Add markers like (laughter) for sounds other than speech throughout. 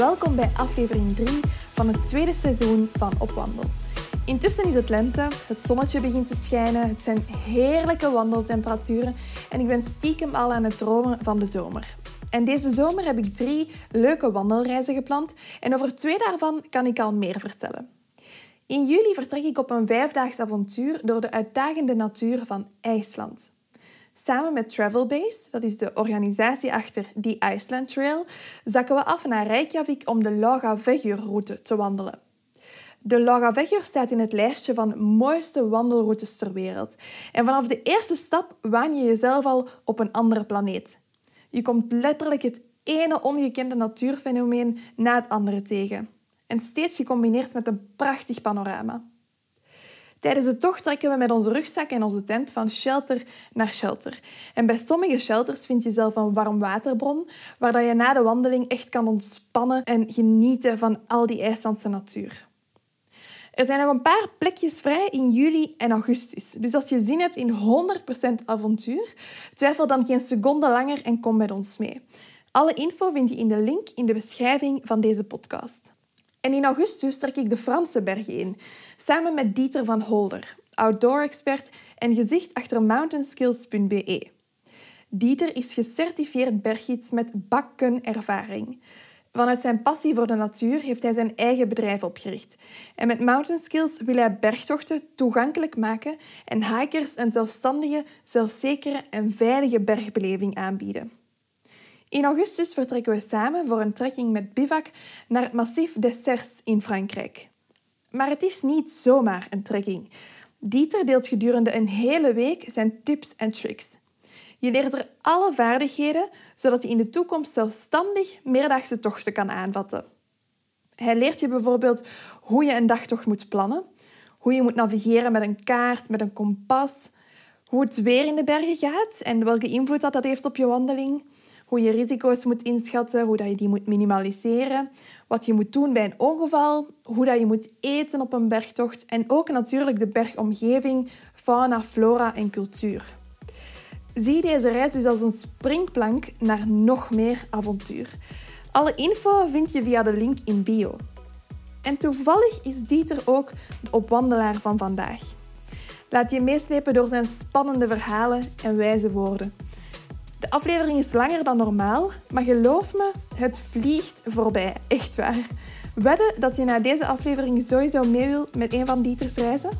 Welkom bij aflevering 3 van het tweede seizoen van Opwandel. Intussen is het lente, het zonnetje begint te schijnen, het zijn heerlijke wandeltemperaturen en ik ben stiekem al aan het dromen van de zomer. En deze zomer heb ik drie leuke wandelreizen gepland en over twee daarvan kan ik al meer vertellen. In juli vertrek ik op een vijfdaags avontuur door de uitdagende natuur van IJsland. Samen met Travelbase, dat is de organisatie achter The Iceland Trail, zakken we af naar Reykjavik om de Laugavegur-route te wandelen. De Laugavegur staat in het lijstje van mooiste wandelroutes ter wereld. En vanaf de eerste stap waan je jezelf al op een andere planeet. Je komt letterlijk het ene ongekende natuurfenomeen na het andere tegen. En steeds gecombineerd met een prachtig panorama. Tijdens de tocht trekken we met onze rugzak en onze tent van shelter naar shelter. En bij sommige shelters vind je zelf een warm waterbron, waar je na de wandeling echt kan ontspannen en genieten van al die IJslandse natuur. Er zijn nog een paar plekjes vrij in juli en augustus. Dus als je zin hebt in 100% avontuur, twijfel dan geen seconde langer en kom met ons mee. Alle info vind je in de link in de beschrijving van deze podcast. En in augustus trek ik de Franse bergen in, samen met Dieter van Holder, outdoor-expert en gezicht achter mountainskills.be. Dieter is gecertificeerd berggids met bakken ervaring. Vanuit zijn passie voor de natuur heeft hij zijn eigen bedrijf opgericht. En met Mountain Skills wil hij bergtochten toegankelijk maken en hikers een zelfstandige, zelfzekere en veilige bergbeleving aanbieden. In augustus vertrekken we samen voor een trekking met bivak naar het massif des Serres in Frankrijk. Maar het is niet zomaar een trekking. Dieter deelt gedurende een hele week zijn tips en tricks. Je leert er alle vaardigheden, zodat je in de toekomst zelfstandig meerdaagse tochten kan aanvatten. Hij leert je bijvoorbeeld hoe je een dagtocht moet plannen, hoe je moet navigeren met een kaart, met een kompas, hoe het weer in de bergen gaat en welke invloed dat, dat heeft op je wandeling, hoe je risico's moet inschatten, hoe dat je die moet minimaliseren, wat je moet doen bij een ongeval, hoe dat je moet eten op een bergtocht en ook natuurlijk de bergomgeving, fauna, flora en cultuur. Zie deze reis dus als een springplank naar nog meer avontuur. Alle info vind je via de link in bio. En toevallig is Dieter ook de opwandelaar van vandaag. Laat je meeslepen door zijn spannende verhalen en wijze woorden. De aflevering is langer dan normaal, maar geloof me, het vliegt voorbij. Echt waar. Wedden dat je na deze aflevering sowieso mee wil met een van Dieters reizen?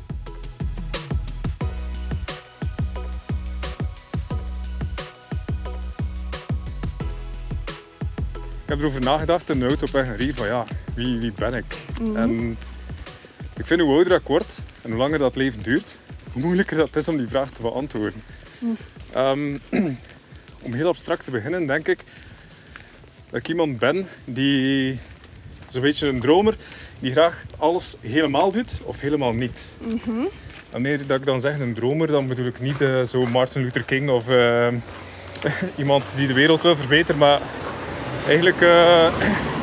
Ik heb erover nagedacht in de auto op weg naar hier, van ja, wie, wie ben ik? Mhm. En ik vind hoe ouder ik word en hoe langer dat leven duurt, hoe moeilijker dat is om die vraag te beantwoorden. Ehm, (clears throat) om heel abstract te beginnen, denk ik dat ik iemand ben die zo'n beetje een dromer, die graag alles helemaal doet of helemaal niet. Mhm. Wanneer dat ik dan zeg een dromer, dan bedoel ik niet eh, zo Martin Luther King of eh, (laughs) iemand die de wereld wil verbeteren, maar eigenlijk eh,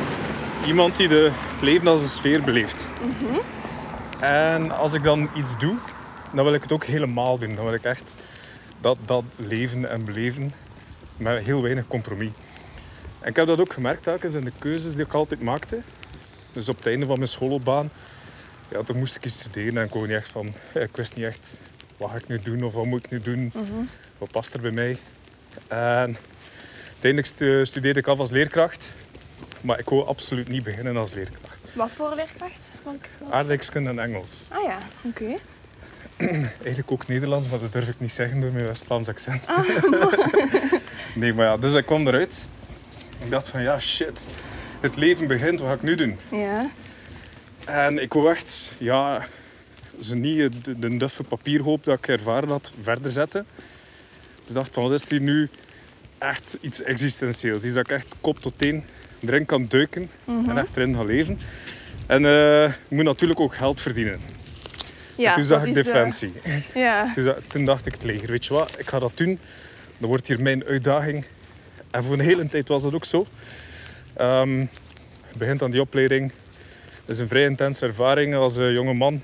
(clears throat) iemand die de, het leven als een sfeer beleeft. En als ik dan iets doe, dan wil ik het ook helemaal doen. Dan wil ik echt dat, dat leven en beleven met heel weinig compromis. En ik heb dat ook gemerkt telkens in de keuzes die ik altijd maakte. Dus op het einde van mijn schoolloopbaan, ja, toen moest ik iets studeren en ik, niet echt van, ik wist niet echt wat ga ik nu doen of wat moet ik nu doen, wat past er bij mij. En uiteindelijk stu- studeerde ik af als leerkracht, maar ik wou absoluut niet beginnen als leerkracht. Wat voor leerkracht? Aardrijkskunde en Engels. Ah ja, oké. (clears throat) Eigenlijk ook Nederlands, maar dat durf ik niet zeggen door mijn West-Vlaams accent. (laughs) (laughs) nee, maar ja, dus ik kwam eruit. Ik dacht van, ja, shit. Het leven begint, wat ga ik nu doen? Ja. En ik wou echt, ja, ze niet de, de duffe papierhoop dat ik ervaren had verder zetten. Dus ik dacht van, wat is er hier nu echt iets existentieels? Iets dat ik echt kop tot teen erin kan duiken en echt erin gaan leven. En eh ik moet natuurlijk ook geld verdienen. Ja, toen zag dat ik is, eh, defensie. ja. Toen, toen dacht ik het leger, weet je wat, ik ga dat doen. Dat wordt hier mijn uitdaging. En voor een hele tijd was dat ook zo. Je begint aan die opleiding. Het is een vrij intense ervaring als eh, jonge man.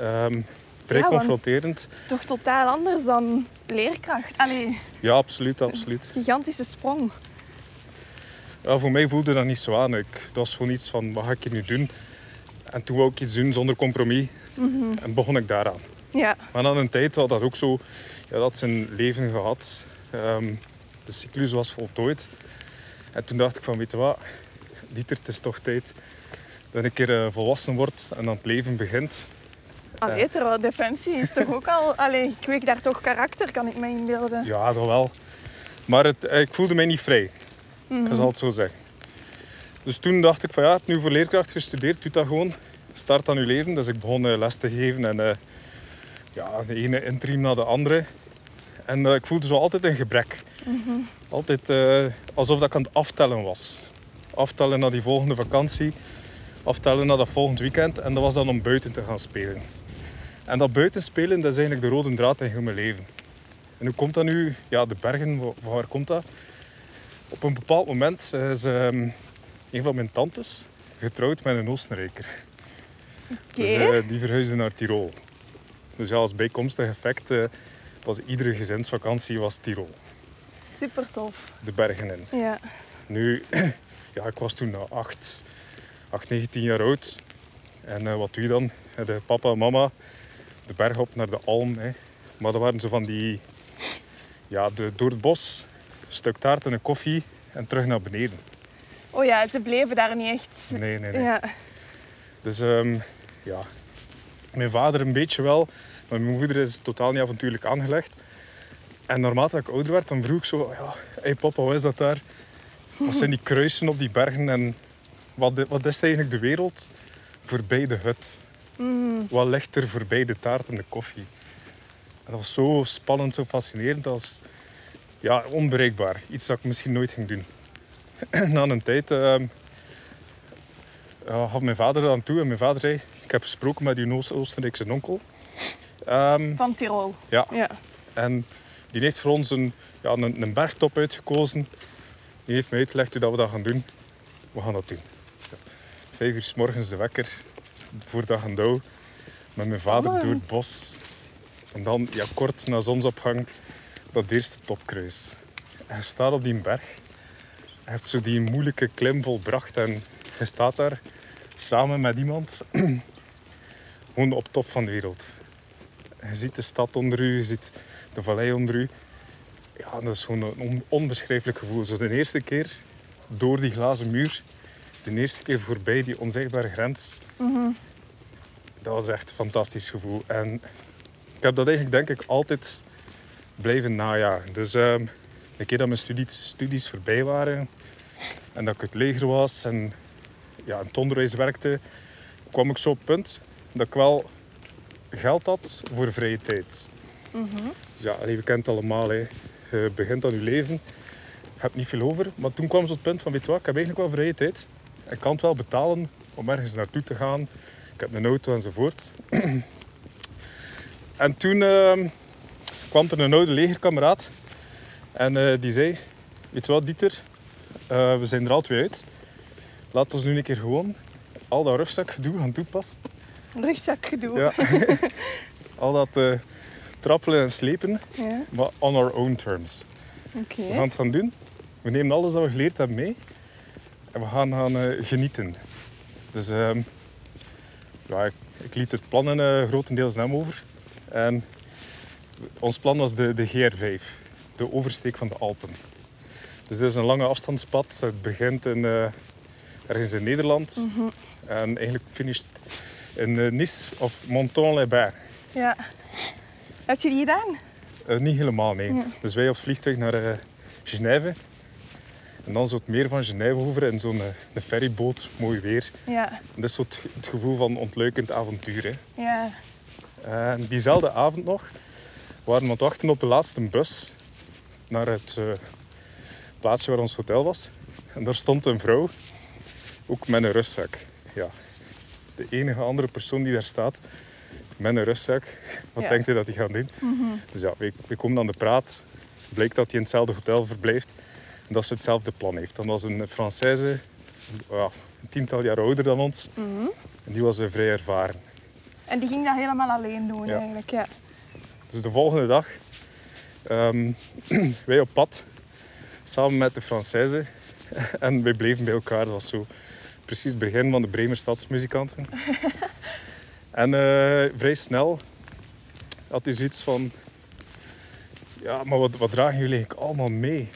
Ehm, vrij Ja, confronterend. Toch totaal anders dan leerkracht. Allee, Ja, absoluut, absoluut. gigantische sprong. Ja, voor mij voelde dat niet zo aan. Ik, dat was gewoon iets van, wat ga ik hier nu doen? En toen wou ik iets doen zonder compromis. En begon ik daaraan. Ja, Maar na een tijd had dat ook zo... Ja, dat zijn leven gehad. Ehm, de cyclus was voltooid. En toen dacht ik van, weet je wat? Dieter, het is toch tijd dat ik een keer eh, volwassen wordt en aan het leven begint. allee, terwijl defensie is toch ook al... Allee, ik weet daar toch karakter, kan ik me inbeelden. Ja, dat wel. Maar het, eh, ik voelde mij niet vrij. Ik zal het zo zeggen. Dus toen dacht ik van ja, nu voor leerkracht gestudeerd, doe dat gewoon. Start aan je leven. Dus ik begon eh, les te geven en eh, ja, de ene interim na de andere. En eh, ik voelde zo altijd een gebrek. Altijd eh, alsof dat ik aan het aftellen was. Aftellen naar die volgende vakantie. Aftellen naar dat volgend weekend. En dat was dan om buiten te gaan spelen. En dat buitenspelen, dat is eigenlijk de rode draad in heel mijn leven. En hoe komt dat nu? Ja, de bergen, van waar komt dat? Op een bepaald moment is ehm, een van mijn tantes getrouwd met een Oostenrijker. Dus, eh, die verhuisde naar Tirol. Dus ja, als bijkomstig effect was iedere gezinsvakantie was Tirol. Super tof. De bergen in. Ja. Nu, (clears throat) ja, ik was toen eh, 8, 8 19 jaar oud. En eh, wat doe je dan? Eh, De papa en mama de berg op naar de Alm. Hè. Maar dat waren zo van die... Ja, de, door het bos, een stuk taart en een koffie en terug naar beneden. Oh ja, ze bleven daar niet echt... Nee, nee, nee. Ja. Dus ehm, ja, mijn vader een beetje wel, maar mijn moeder is totaal niet avontuurlijk aangelegd. En naarmate ik ouder werd, dan vroeg ik zo, ja, hey papa, wat is dat daar? Wat zijn die kruisen op die bergen en wat, wat is eigenlijk de wereld voorbij de hut? Mm. Wat ligt er voorbij de taart en de koffie? En dat was zo spannend, zo fascinerend, was ja, onbereikbaar. Iets dat ik misschien nooit ging doen. (clears throat) Na een tijd ehm, ja, gaf mijn vader dat aan toe en mijn vader zei, ik heb gesproken met uw Oost- Oostenrijkse onkel. Ehm, Van Tirol. ja, Ja. en die heeft voor ons een, ja, een, een bergtop uitgekozen. Die heeft mij uitgelegd hoe dat we dat gaan doen. We gaan dat doen. Ja. Vijf uur s morgens de wekker voor dag en dauw. Met mijn vader door het bos. En dan ja, kort na zonsopgang dat eerste topkruis. En je staat op die berg. Je hebt zo die moeilijke klim volbracht. En je staat daar samen met iemand. (clears throat) Gewoon op top van de wereld. Je ziet de stad onder u, je ziet de vallei onder u. Ja, dat is gewoon een on- onbeschrijfelijk gevoel. Zo de eerste keer door die glazen muur, de eerste keer voorbij die onzichtbare grens. Dat was echt een fantastisch gevoel. En ik heb dat eigenlijk denk ik altijd blijven najagen. Dus ehm een keer dat mijn studies, studies voorbij waren en dat ik het leger was en ja, in het onderwijs werkte, kwam ik zo op het punt dat ik wel geld had voor vrije tijd. Dus ja, we kennen het allemaal. Hè. Je begint aan je leven, je hebt niet veel over. Maar toen kwam zo het punt van, weet je wat, ik heb eigenlijk wel vrije tijd. Ik kan het wel betalen om ergens naartoe te gaan. Ik heb een auto enzovoort. (clears throat) en toen ehm, kwam er een oude legerkameraad. En eh, die zei, weet je wat Dieter, eh, we zijn er al twee uit. Laat ons nu een keer gewoon al dat rugzakgedoe gaan toepassen. Rugzakgedoe. Ja. (laughs) Al dat eh, trappelen en slepen, Ja, maar on our own terms. Oké. We gaan het gaan doen. We nemen alles dat we geleerd hebben mee. En we gaan gaan eh, genieten. Dus ehm, ja, ik, ik liet het plannen eh, grotendeels aan hem over. En ons plan was de, de GR5, de oversteek van de Alpen. Dus dit is een lange afstandspad. Het begint in, ergens in Nederland. En eigenlijk finisht in eh, Nice of Menton-les-Bains. Ja. Heb je die gedaan? Eh, niet helemaal, nee. Dus wij op het vliegtuig naar eh Genève. En dan zo het meer van Genève over in zo'n een ferryboot, mooi weer. Ja. En dat is zo het, het gevoel van ontluikend avontuur. Hè. Ja. En diezelfde avond nog waren we aan het wachten op de laatste bus naar het uh, plaatsje waar ons hotel was. En daar stond een vrouw, ook met een rustzak. Ja, de enige andere persoon die daar staat met een rustzak. Wat denkt hij dat hij gaat doen? Mhm. Dus ja, we, we komen aan de praat. Blijkt dat hij in hetzelfde hotel verblijft. En dat ze hetzelfde plan heeft. Dat was een Française, ja, een tiental jaar ouder dan ons. Mhm. En die was vrij ervaren. En die ging dat helemaal alleen doen Ja. eigenlijk, ja. Dus de volgende dag, ehm, (clears throat) wij op pad, samen met de Française. (laughs) En wij bleven bij elkaar. Dat was zo precies het begin van de Bremer stadsmuzikanten. (laughs) en eh, vrij snel had hij zoiets van... Ja, maar wat, wat dragen jullie eigenlijk allemaal mee?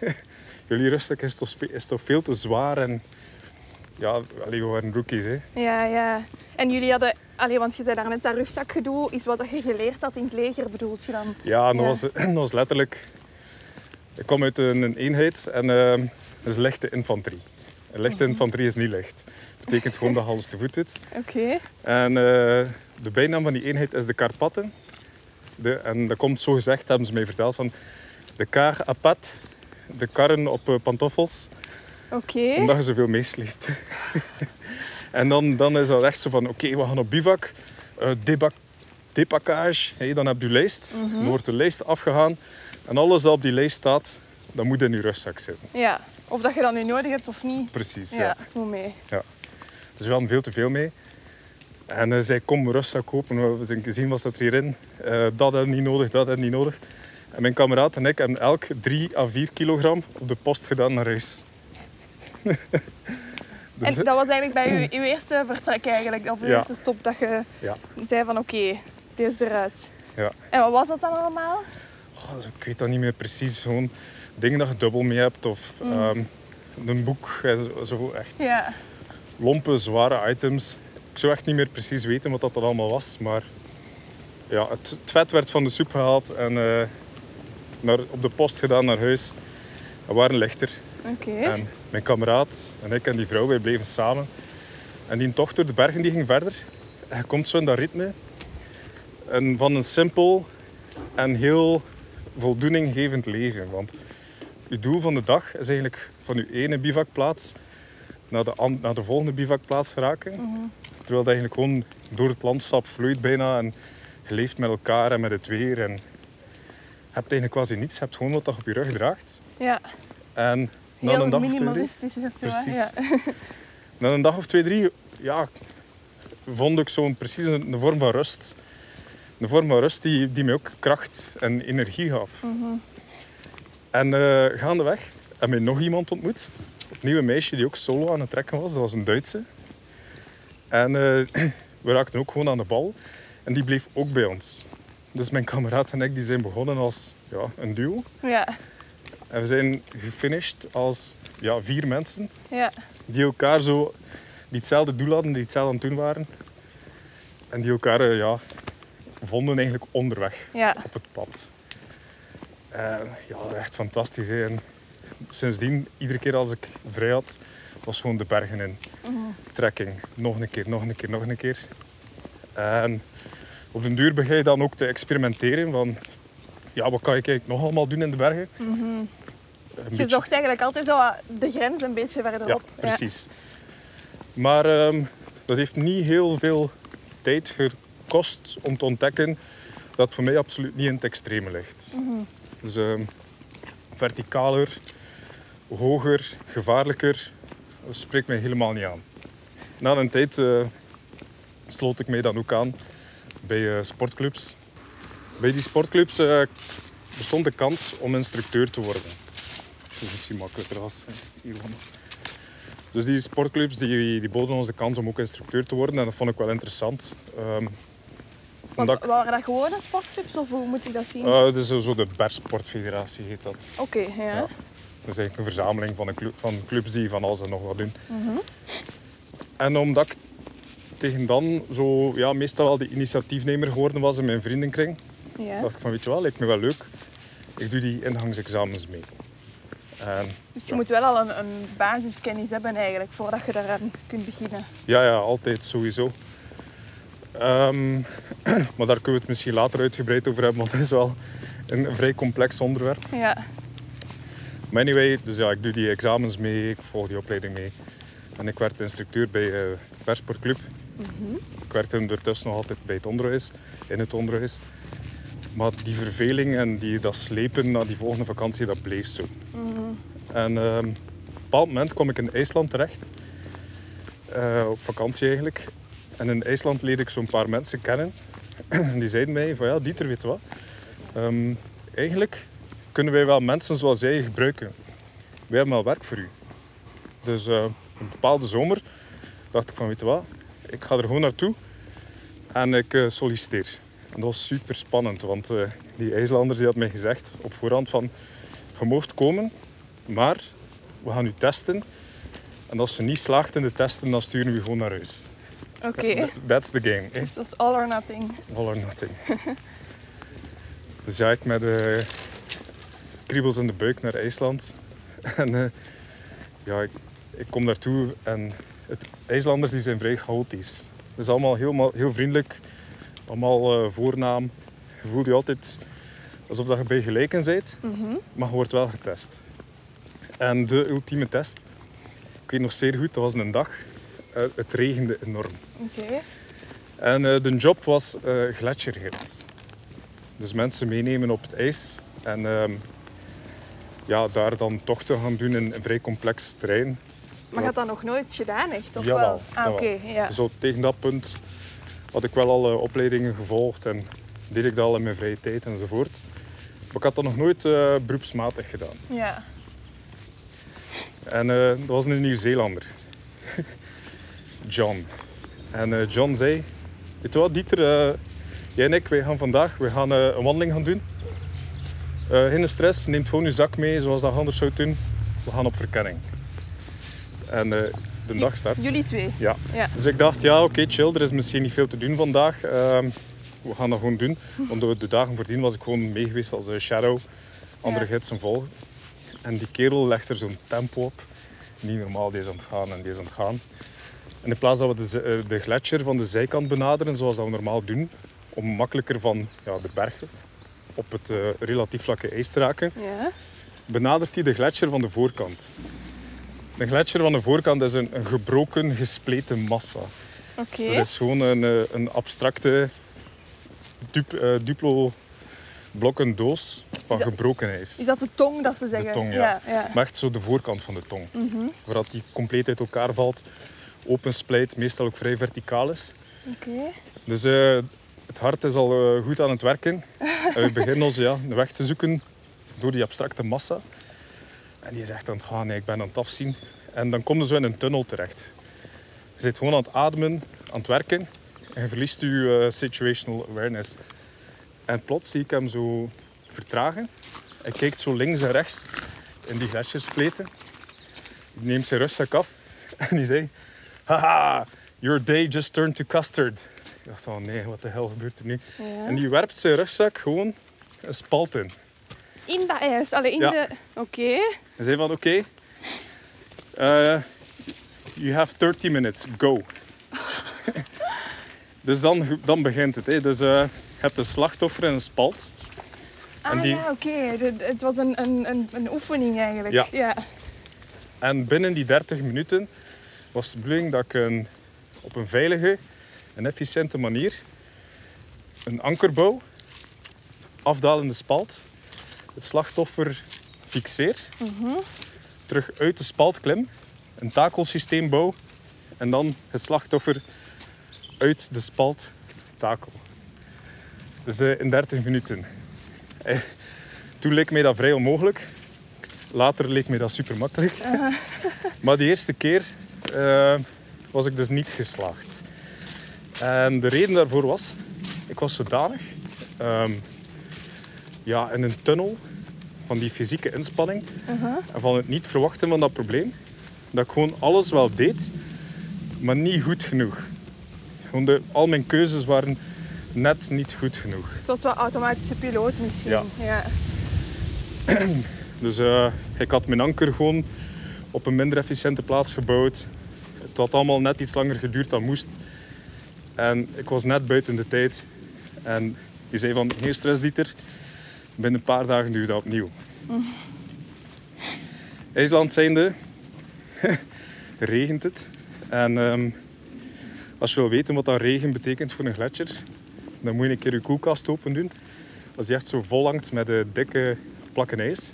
(laughs) jullie rustzak is toch, is toch veel te zwaar en... Ja, allee, we waren rookies, hè. Ja, ja. En jullie hadden... Allee, want je zei daarnet dat rugzakgedoe is wat je geleerd had in het leger, bedoelt je dan? Ja, dat, Ja. Was, (clears throat) dat was letterlijk... Ik kom uit een, een eenheid en ehm, dat is lichte infanterie. Lichte infanterie is niet licht. Dat betekent gewoon dat alles te voet doet. Oké. En eh, de bijnaam van die eenheid is de Karpatten. De, en dat komt zo gezegd, hebben ze mij verteld, van de kar à pat, de karren op eh, pantoffels, Oké. omdat je zoveel meesleept. (laughs) en dan, dan is dat echt zo van, oké, we gaan op bivak, eh debak, depakkage, Hey, dan heb je lijst. Dan wordt de lijst afgegaan en alles dat op die lijst staat, dat moet in je rugzak zitten. Ja. Of dat je dat nu nodig hebt of niet. Precies, Ja, ja. het moet mee. Dus we hadden veel te veel mee. En hij zei, kom, rugzak kopen. We zijn gezien, wat staat er hierin? Eh, dat we niet nodig, dat we niet nodig. En mijn kameraad en ik hebben elk 3 à 4 kilogram op de post gedaan naar huis. (laughs) dus, En dat was eigenlijk bij uw, uw eerste vertrek eigenlijk, of uw Ja. eerste stop, dat je ja, zei van oké, dit is eruit. ja. En wat was dat dan allemaal? Goh, dus ik weet dat niet meer precies. Gewoon dingen dat je dubbel mee hebt. Of ehm, een boek. Zo, echt Ja. lompe, zware items. Ik zou echt niet meer precies weten wat dat dan allemaal was. Maar ja, het, het vet werd van de soep gehaald en eh, naar, op de post gedaan naar huis. We waren lichter. Oké. En mijn kameraad en ik en die vrouw, wij bleven samen. En die tocht door de bergen die ging verder. Je komt zo in dat ritme. En van een simpel en heel voldoeninggevend leven. Want je doel van de dag is eigenlijk van je ene bivakplaats naar de, naar de volgende bivakplaats geraken. Terwijl dat eigenlijk gewoon door het landschap vloeit bijna. En je leeft met elkaar en met het weer. En je hebt eigenlijk quasi niets. Je hebt gewoon wat dat op je rug draagt. Ja. En na Heel een dag of twee, drie, het? Precies. Ja. (laughs) na een dag of twee, drie, ja, vond ik zo'n precies een, vorm van rust. Een vorm van rust die, die mij ook kracht en energie gaf. En eh gaandeweg heb ik nog iemand ontmoet. Opnieuw een meisje die ook solo aan het trekken was. Dat was een Duitse. En eh, (clears throat) we raakten ook gewoon aan de bal. En die bleef ook bij ons. Dus mijn kameraad en ik die zijn begonnen als ja, een duo. Ja. En we zijn gefinished als ja, vier mensen Ja. die elkaar zo, die hetzelfde doel hadden, die hetzelfde aan het doen waren. En die elkaar eh, ja, vonden eigenlijk onderweg Ja. op het pad. En ja, echt fantastisch. Hè. En sindsdien, iedere keer als ik vrij had, was gewoon de bergen in. Trekking. Nog een keer, nog een keer, nog een keer. En op den duur begin je dan ook te experimenteren van... Ja, wat kan ik eigenlijk nog allemaal doen in de bergen? Een Je beetje- zocht eigenlijk altijd zo de grens een beetje ja, verderop. precies. Maar ehm, dat heeft niet heel veel tijd gekost om te ontdekken dat het voor mij absoluut niet in het extreme ligt. Dus ehm, verticaler, hoger, gevaarlijker, dat spreekt mij helemaal niet aan. Na een tijd eh, sloot ik mij dan ook aan bij eh, sportclubs. Bij die sportclubs eh, bestond de kans om instructeur te worden. Dat is misschien makkelijker als hier wonen. Dus die sportclubs die, die boden ons de kans om ook instructeur te worden en dat vond ik wel interessant. Ehm, Want omdat ik- waren dat gewone sportclubs of hoe moet ik dat zien? eh, het is zo de Bersportfederatie heet dat. Oké, ja. Ja. Dat is eigenlijk een verzameling van, een van clubs die van alles en nog wat doen. En omdat ik tegen dan zo, ja, meestal wel de initiatiefnemer geworden was in mijn vriendenkring, Ja. dacht ik van, weet je wel, lijkt me wel leuk. Ik doe die ingangsexamens mee. En Dus je moet wel al een, een basiskennis hebben eigenlijk voordat je daaraan kunt beginnen. Ja, ja, altijd sowieso. Ehm, (clears throat) maar daar kunnen we het misschien later uitgebreid over hebben, want dat is wel een, vrij complex onderwerp. Ja. Maar anyway, dus ja, ik doe die examens mee, ik volg die opleiding mee. En ik werd instructeur bij uh, Persportclub. Ik werkte ondertussen nog altijd bij het onderwijs, in het onderwijs. Maar die verveling en die, dat slepen naar die volgende vakantie, dat bleef zo. En ehm, op een bepaald moment kwam ik in IJsland terecht. Eh, op vakantie eigenlijk. En in IJsland leerde ik zo'n paar mensen kennen. (clears throat) die zeiden mij van ja, Dieter, weet wat? Ehm, eigenlijk kunnen wij wel mensen zoals jij gebruiken. Wij hebben wel werk voor u. Dus uh, een bepaalde zomer dacht ik van weet je wat? Ik ga er gewoon naartoe en ik uh, solliciteer. En dat was super spannend, want uh, die IJslanders die had mij gezegd op voorhand van je moogt komen, maar we gaan u testen. En als je niet slaagt in de testen, dan sturen we gewoon naar huis. Oké. Okay. That's the game. Dus dat was all or nothing. All or nothing. (laughs) dus ja, ik met uh, kriebels in de buik naar IJsland. (laughs) en uh, ja, ik, ik, kom daartoe en het, IJslanders die zijn vrij chaotisch. Het is allemaal heel, heel vriendelijk. Allemaal uh, voornaam. Je voelt je altijd alsof dat je bij gelijken bent. Mm -hmm. Maar je wordt wel getest. En de ultieme test, ik weet nog zeer goed, dat was een dag. Uh, het regende enorm. Oké. Okay. En uh, de job was uh, gletsjergids. Dus mensen meenemen op het ijs en uh, ja, daar dan tochten gaan doen in een vrij complex terrein. Maar je had dat nog nooit gedaan, echt? Of jawel, wel? Ah, oké. Okay, ja. Zo tegen dat punt had ik wel al opleidingen gevolgd en deed ik dat al in mijn vrije tijd enzovoort. Maar ik had dat nog nooit beroepsmatig gedaan. Ja. En dat was een Nieuw-Zeelander. John. En uh, John zei... Weet je wat, Dieter? Uh, jij en ik, wij gaan vandaag wij gaan, een wandeling gaan doen. geen stress, neem gewoon je zak mee zoals dat anders zou doen. We gaan op verkenning. En de dag start. Jullie twee? Ja. ja. Dus ik dacht, ja oké, okay, chill. Er is misschien niet veel te doen vandaag. Ehm, we gaan dat gewoon doen. Want de dagen voordien was ik gewoon mee geweest als shadow. Andere ja. gidsen volgen. En die kerel legt er zo'n tempo op. Niet normaal, die is aan het gaan en die is aan het gaan. En in plaats dat we de, de gletsjer van de zijkant benaderen, zoals dat we normaal doen, om makkelijker van ja, de bergen op het uh, relatief vlakke ijs te raken, ja. benadert hij de gletsjer van de voorkant. De gletsjer van de voorkant is een, een gebroken, gespleten massa. Oké. Dat is gewoon een, een abstracte dup, uh, duplo blokken doos van dat, gebroken ijs. Is dat de tong dat ze zeggen? De tong, ja. ja, ja. Maar echt zo de voorkant van de tong. Mm -hmm. Waar dat die compleet uit elkaar valt, opensplijt, meestal ook vrij verticaal is. Oké. Okay. Dus uh, het hart is al uh, goed aan het werken. en we beginnen ons ja, een weg te zoeken door die abstracte massa. En die is echt aan het gaan, nee, ik ben aan het afzien. En dan komen zo in een tunnel terecht. Je zit gewoon aan het ademen, aan het werken. En je verliest je uh, situational awareness. En plots zie ik hem zo vertragen. Hij kijkt zo links en rechts in die gletsjerspleten. Hij neemt zijn rugzak af (laughs) en die zei... Haha, your day just turned to custard. Ik dacht, oh nee, wat de hel gebeurt er nu? Ja. En die werpt zijn rugzak gewoon een spalt in. In dat ijs? Allee, in Ja. de... Oké. Hij zei van, oké, eh, you have 30 minutes, go. (laughs) dus dan, dan begint het. Hè. Dus eh, je hebt een slachtoffer in een spalt. Ah En die- ja, oké. Het was een, een, een, een oefening eigenlijk. Ja. ja. En binnen die 30 minuten was de bedoeling dat ik een, op een veilige en efficiënte manier een anker bouw, afdalende spalt, het slachtoffer fixeer, terug uit de spalt klim, een takelsysteem bouw en dan het slachtoffer uit de spalt takel. Dus eh, in 30 minuten. Eh, toen leek mij dat vrij onmogelijk. Later leek mij dat super makkelijk. Maar die eerste keer eh, was ik dus niet geslaagd. En de reden daarvoor was, ik was zodanig ehm, ja, in een tunnel van die fysieke inspanning en van het niet verwachten van dat probleem, dat ik gewoon alles wel deed, maar niet goed genoeg. Gewoon de, al mijn keuzes waren net niet goed genoeg. Het was wel automatische piloot misschien. Ja. ja. Dus eh, ik had mijn anker gewoon op een minder efficiënte plaats gebouwd. Het had allemaal net iets langer geduurd dan moest. En ik was net buiten de tijd. En die zei van, geen stress Dieter. Binnen een paar dagen doe je dat opnieuw. IJsland zijnde (laughs) regent het. En ehm, als je wil weten wat dat regen betekent voor een gletsjer, dan moet je een keer je koelkast open doen. Als die echt zo vol hangt met de dikke plakken ijs.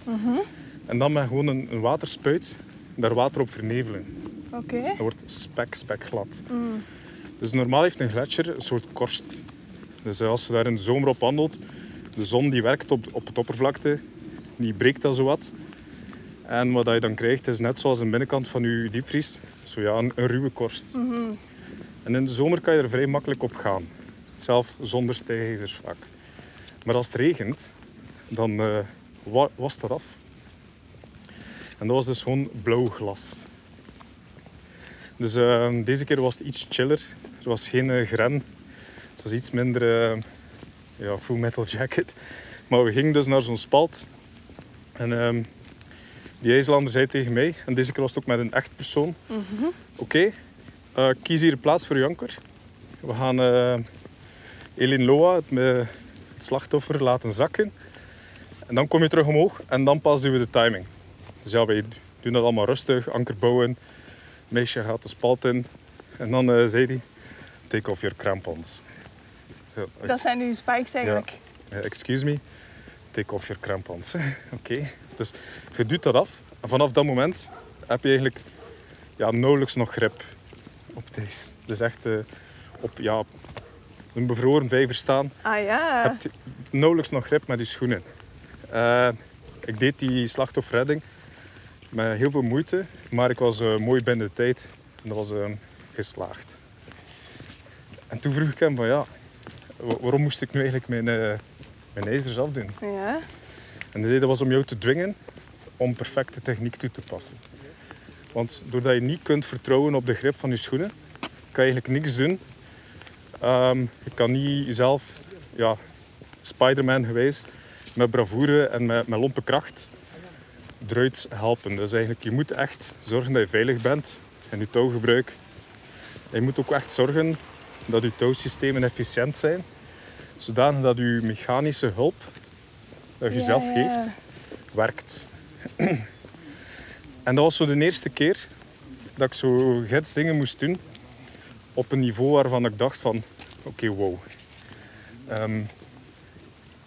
En dan met gewoon een, een waterspuit daar water op vernevelen. Oké. Dat wordt spek, spek glad. Dus normaal heeft een gletsjer een soort korst. Dus als je daar in de zomer op wandelt, de zon die werkt op, op het oppervlakte, die breekt dat zo wat. En wat je dan krijgt is net zoals de binnenkant van je diepvries, zo ja, een, een ruwe korst. En in de zomer kan je er vrij makkelijk op gaan. Zelf zonder stijgers vaak. Maar als het regent, dan eh wa- wast dat af. En dat was dus gewoon blauw glas. Dus eh, deze keer was het iets chiller. Er was geen eh, gren. Het was iets minder eh, ja, full metal jacket. Maar we gingen dus naar zo'n spalt. En ehm, die IJslander zei tegen mij, en deze keer was het ook met een echt persoon. Oké, eh, kies hier een plaats voor je anker. We gaan Elin Loa, het, het slachtoffer, laten zakken. En dan kom je terug omhoog en dan pas doen we de timing. Dus ja, wij doen dat allemaal rustig, anker bouwen. meisje gaat de spalt in. En dan eh, zei hij, take off your crampons. Ja, Dat zijn nu spikes eigenlijk. excuse me, take off your crampons. (laughs) Oké, dus je doet dat af. En vanaf dat moment heb je eigenlijk ja, nauwelijks nog grip op ijs. Dus echt eh, op ja, een bevroren vijver staan, Ah ja. heb je nauwelijks nog grip met je schoenen. Eh, ik deed die slachtofferredding met heel veel moeite, maar ik was eh, mooi binnen de tijd en dat was eh, geslaagd. En toen vroeg ik hem van ja, wa- waarom moest ik nu eigenlijk mijn, eh, mijn ijzers afdoen? Ja. En zei dat was om jou te dwingen om perfecte techniek toe te passen. Want doordat je niet kunt vertrouwen op de grip van je schoenen, kan je eigenlijk niks doen. Ehm, je kan niet jezelf, ja, Spider-Man gewijs, met bravoure en met, met lompe kracht eruit helpen. Dus eigenlijk, je moet echt zorgen dat je veilig bent in je touwgebruik. En je moet ook echt zorgen dat je touwsystemen efficiënt zijn, zodanig dat je mechanische hulp dat je Ja, zelf ja. geeft, werkt. en dat was zo de eerste keer dat ik zo gidsdingen moest doen op een niveau waarvan ik dacht van, oké, wow. Ehm,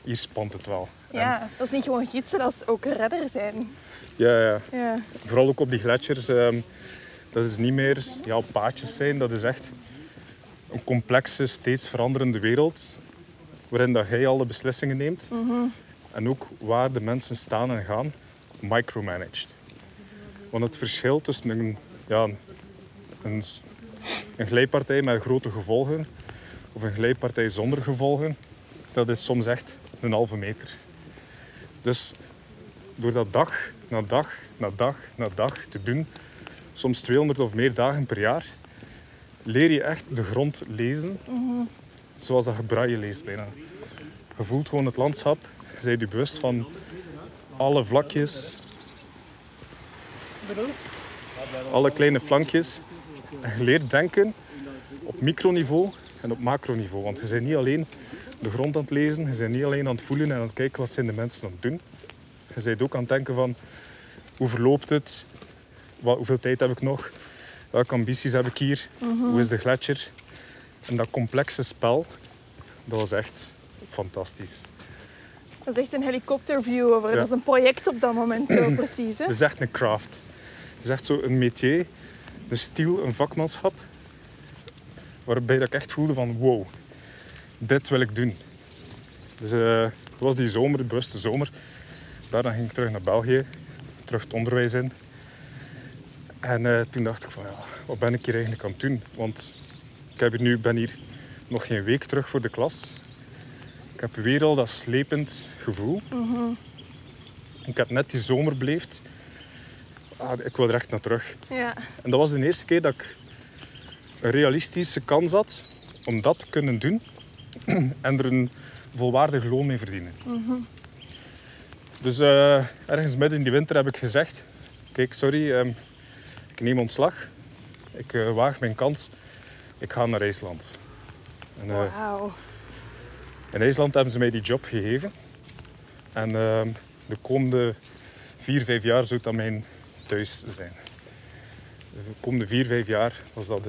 hier spant het wel. En- Ja, dat is niet gewoon gidsen, dat is ook redder zijn. ja, ja. Ja. Vooral ook op die gletsjers. ehm, dat is niet meer ja, paadjes zijn. Dat is echt een complexe, steeds veranderende wereld. Waarin dat jij alle beslissingen neemt. En ook waar de mensen staan en gaan, micromanaged. Want het verschil tussen een, ja, een, een glijpartij met grote gevolgen of een glijpartij zonder gevolgen, dat is soms echt een halve meter. Dus door dat dag na dag na dag na dag te doen, soms 200 of meer dagen per jaar, leer je echt de grond lezen, zoals dat je leest bijna. Je voelt gewoon het landschap, je bent je bewust van alle vlakjes, alle kleine flankjes. En je leert denken op microniveau en op macroniveau, want je bent niet alleen de grond aan het lezen, je bent niet alleen aan het voelen en aan het kijken wat zijn de mensen aan het doen. Je bent ook aan het denken van hoe verloopt het, Wat, hoeveel tijd heb ik nog, welke ambities heb ik hier, hoe is de gletsjer. En dat complexe spel, dat was echt fantastisch. Dat is echt een helikopterview over. Ja. Dat is een project op dat moment zo (clears throat) precies. Hè? Het is echt een craft. Het is echt zo een métier, een stiel, een vakmanschap. Waarbij dat ik echt voelde van wow, dit wil ik doen. Dus eh, het was die zomer, de bewuste zomer. Daarna ging ik terug naar België, terug het onderwijs in. En eh, toen dacht ik van ja, wat ben ik hier eigenlijk aan het doen? Want ik heb hier nu, ben hier nog geen week terug voor de klas. Ik heb weer al dat slepend gevoel. Ik heb net die zomer beleefd. Ah, ik wil er echt naar terug. Ja. En dat was de eerste keer dat ik een realistische kans had om dat te kunnen doen (clears throat) en er een volwaardig loon mee verdienen. Dus eh, ergens midden in die winter heb ik gezegd: Kijk, sorry, ehm, ik neem ontslag. Ik eh, waag mijn kans. Ik ga naar IJsland. En, eh, Wauw. in IJsland hebben ze mij die job gegeven. En ehm, de komende vier, vijf jaar zou dat mijn thuis zijn. De komende vier, vijf jaar was dat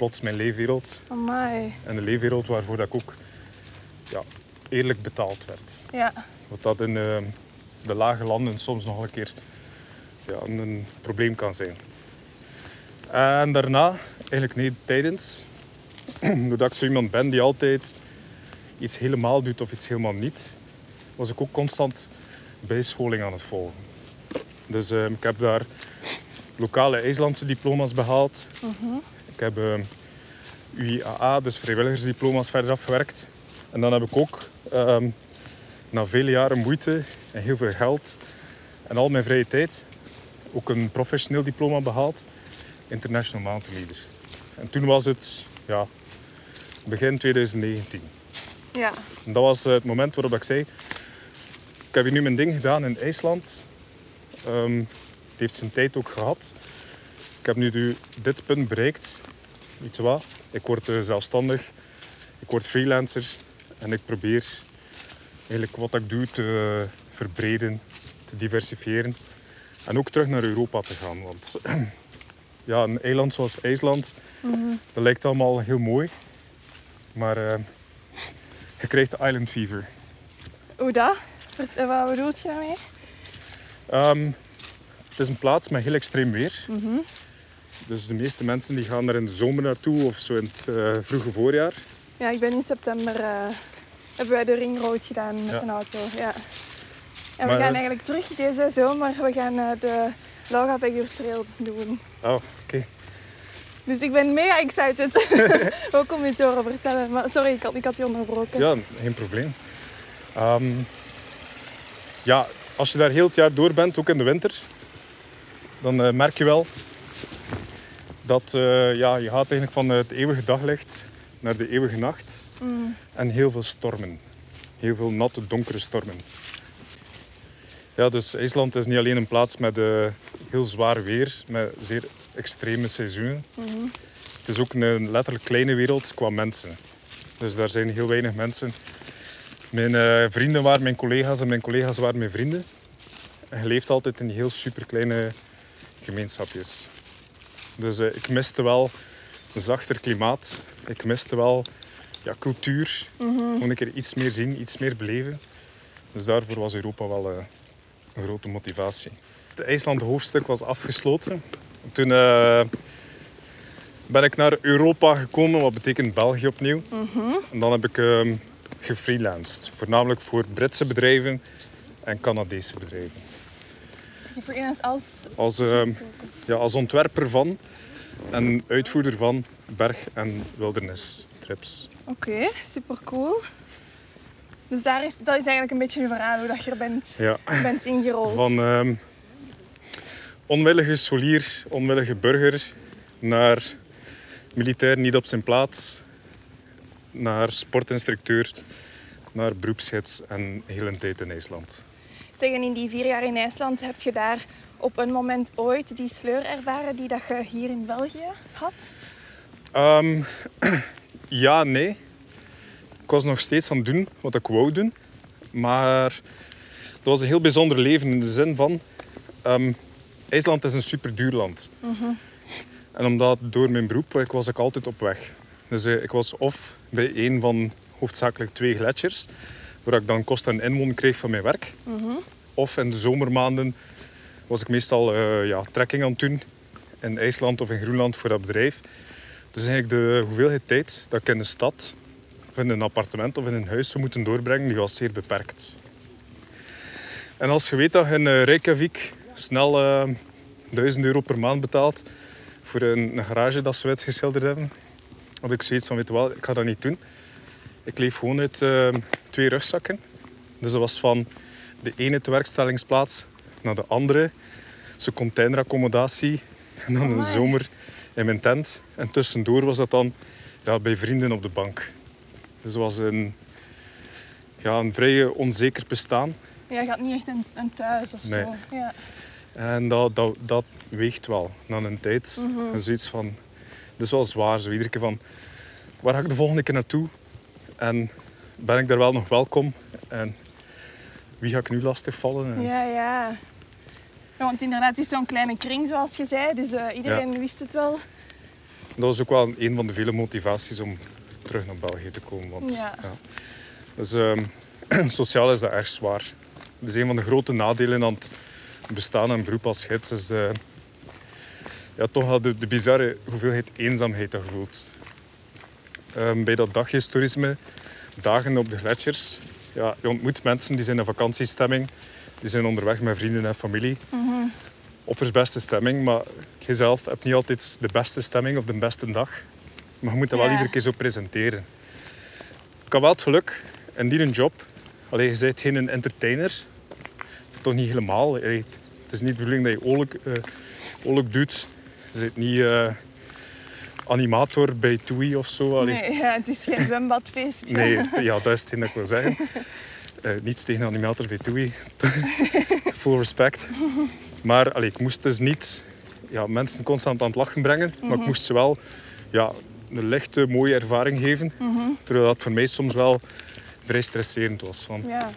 plots mijn leefwereld. Amai. En de leefwereld waarvoor dat ik ook ja, eerlijk betaald werd. Ja. Wat dat in ehm, de lage landen soms nog een keer ja, een probleem kan zijn. En daarna, eigenlijk nee, tijdens, (clears throat) doordat ik zo iemand ben die altijd iets helemaal doet of iets helemaal niet, was ik ook constant bijscholing aan het volgen. Dus ehm, ik heb daar lokale IJslandse diploma's behaald. Ik heb ehm, UIAA, dus vrijwilligersdiploma's, verder afgewerkt. En dan heb ik ook ehm, na vele jaren moeite en heel veel geld en al mijn vrije tijd ook een professioneel diploma behaald, International Mountain Leader. En toen was het ja, begin 2019. Ja. En dat was eh, het moment waarop ik zei, ik heb hier nu mijn ding gedaan in IJsland. Ehm, het heeft zijn tijd ook gehad. Ik heb nu dit punt bereikt. Weet je wat? Ik word eh, zelfstandig. Ik word freelancer. En ik probeer eigenlijk wat ik doe te verbreden, te diversifiëren. En ook terug naar Europa te gaan. Want (clears throat) ja, een eiland zoals IJsland, dat lijkt allemaal heel mooi. Maar eh, je krijgt de island fever. Hoe dat? Eh, Wat bedoelt je daarmee? Ehm, het is een plaats met heel extreem weer. Dus de meeste mensen die gaan er in de zomer naartoe of zo in het eh, vroege voorjaar. Ja, ik ben in september... eh, hebben wij de ringroad gedaan met Ja. een auto. Ja. En we gaan eh, eigenlijk terug deze zomer. We gaan de Laura Becker Trail doen. Oh, oké. Dus ik ben mega excited. (laughs) Ook om je te horen vertellen. Maar sorry, ik had, ik had je onderbroken. Ja, geen probleem. Ehm, ja, als je daar heel het jaar door bent, ook in de winter, dan merk je wel dat eh, ja, je gaat eigenlijk van het eeuwige daglicht naar de eeuwige nacht. Mm. En heel veel stormen. Heel veel natte, donkere stormen. Ja, dus IJsland is niet alleen een plaats met eh, heel zwaar weer, met zeer extreme seizoenen. Het is ook een letterlijk kleine wereld qua mensen. Dus daar zijn heel weinig mensen. Mijn eh, vrienden waren mijn collega's en mijn collega's waren mijn vrienden. En je leeft altijd in heel superkleine gemeenschapjes. Dus eh, ik miste wel een zachter klimaat. Ik miste wel ja, cultuur. Gewoon een keer iets meer zien, iets meer beleven. Dus daarvoor was Europa wel eh, een grote motivatie. Het IJsland hoofdstuk was afgesloten. Toen eh, ben ik naar Europa gekomen, wat betekent België opnieuw. En dan heb ik ehm gefreelanced. Voornamelijk voor Britse bedrijven en Canadese bedrijven. Freelance als... Als, ehm, ja, als ontwerper van en uitvoerder van berg- en wildernistrips. Oké, super cool. Dus daar is, dat is eigenlijk een beetje je verhaal, hoe dat je er bent, Ja. bent ingerold. Van ehm, onwillige scholier, onwillige burger, naar militair niet op zijn plaats, naar sportinstructeur, naar beroepsgids en heel een tijd in IJsland. Zeg, en in die vier jaar in IJsland heb je daar op een moment ooit die sleur ervaren die dat je hier in België had? Ehm, (clears throat) ja, nee. Ik was nog steeds aan het doen wat ik wou doen. Maar het was een heel bijzonder leven in de zin van... ehm, IJsland is een super duur land. En omdat door mijn beroep ik was ik altijd op weg. Dus eh, ik was of bij een van hoofdzakelijk twee gletsjers, waar ik dan kosten en inwoning kreeg van mijn werk. Of in de zomermaanden was ik meestal eh, ja, trekking aan het doen in IJsland of in Groenland voor dat bedrijf. Dus eigenlijk de hoeveelheid tijd dat ik in een stad of in een appartement of in een huis zou moeten doorbrengen, die was zeer beperkt. En als je weet dat je in eh, Reykjavik snel eh 1000 euro per maand betaalt voor een, een garage dat ze uitgeschilderd hebben, had ik zoiets van, weet je wel, ik ga dat niet doen. Ik leef gewoon uit eh, twee rugzakken. Dus dat was van de ene tewerkstellingsplaats naar de andere. Zo'n containeraccommodatie. En dan een zomer in mijn tent. En tussendoor was dat dan ja, bij vrienden op de bank. Dus het was een, ja, een vrij onzeker bestaan. Ja, je had niet echt een, een thuis of Nee. zo. Ja. En dat, dat, dat weegt wel na een tijd. En zoiets van, het is wel zwaar. Zo iedere keer van, waar ga ik de volgende keer naartoe? En ben ik daar wel nog welkom? En wie ga ik nu lastigvallen? En- Ja, ja. Ja, want inderdaad, het is zo'n kleine kring, zoals je zei. Dus eh, iedereen wist het wel. Dat was ook wel een van de vele motivaties om terug naar België te komen. Want, Ja. Dus ehm, (clears throat) sociaal is dat erg zwaar. Dat is een van de grote nadelen aan het bestaan een beroep als gids. Is de, ja, toch de, de bizarre hoeveelheid eenzaamheid dat je voelt. Ehm, bij dat daghistorisme, dagen op de gletsjers, ja, je ontmoet mensen die zijn in vakantiestemming. Die zijn onderweg met vrienden en familie. Oppersbeste stemming, maar je zelf hebt niet altijd de beste stemming of de beste dag. Maar je moet dat wel iedere keer zo presenteren. Ik had wel het geluk in die een job. Allee, je bent geen entertainer. Of toch niet helemaal. Het is niet de bedoeling dat je oorlijk, eh, oorlijk doet. Je bent niet eh, animator bij TUI of zo. Allee, Nee, ja, het is geen zwembadfeestje. Nee, ja, dat is hetgeen dat ik wil zeggen. Eh, niets tegen animators bij TUI. (laughs) Full respect. Maar allee, ik moest dus niet ja, mensen constant aan het lachen brengen. Maar ik moest ze wel ja, een lichte, mooie ervaring geven. Terwijl dat voor mij soms wel vrij stresserend was. Van, Ja.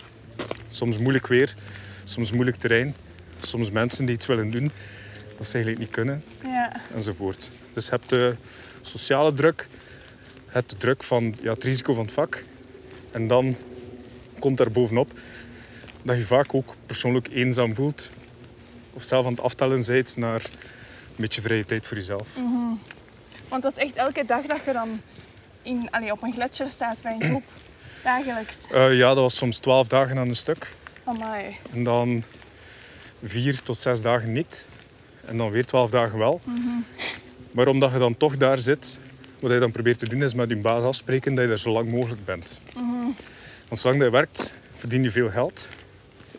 soms moeilijk weer, soms moeilijk terrein. Soms mensen die iets willen doen dat ze eigenlijk niet kunnen ja. Enzovoort. Dus je hebt de sociale druk, hebt de druk van ja, het risico van het vak. En dan komt daar bovenop dat je vaak ook persoonlijk eenzaam voelt. Of zelf aan het aftellen bent naar een beetje vrije tijd voor jezelf. Want dat is echt elke dag dat je dan in, allee, op een gletsjer staat bij een (clears throat) groep. Dagelijks. Eh, ja, dat was soms twaalf dagen aan een stuk. Amai. En dan vier tot zes dagen niet. En dan weer twaalf dagen wel. Maar omdat je dan toch daar zit, wat je dan probeert te doen is met je baas afspreken dat je er zo lang mogelijk bent. Want zolang dat je werkt, verdien je veel geld.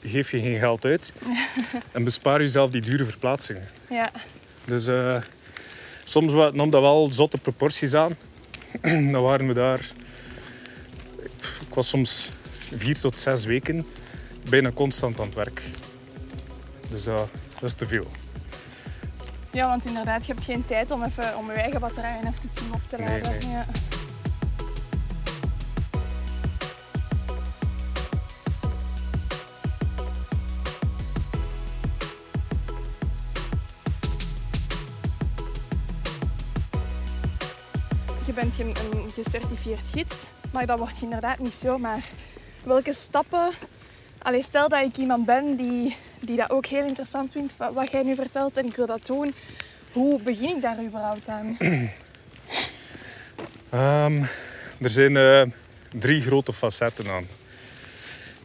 Geef je geen geld uit. (laughs) En bespaar jezelf die dure verplaatsingen. Ja. Dus eh, soms nam dat wel zotte proporties aan. (clears throat) dan waren we daar... Ik was soms vier tot zes weken bijna constant aan het werk. Dus eh, dat is te veel. Ja, want inderdaad, je hebt geen tijd om, even, om je eigen batterijen even op te laden. nee. Ja. Je bent een, een gecertificeerd gids, maar dat wordt je inderdaad niet zomaar. Welke stappen... Allee, stel dat ik iemand ben die, die dat ook heel interessant vindt, wa- wat jij nu vertelt, en ik wil dat doen. Hoe begin ik daar überhaupt aan? (clears throat) Ehm, er zijn eh, drie grote facetten aan.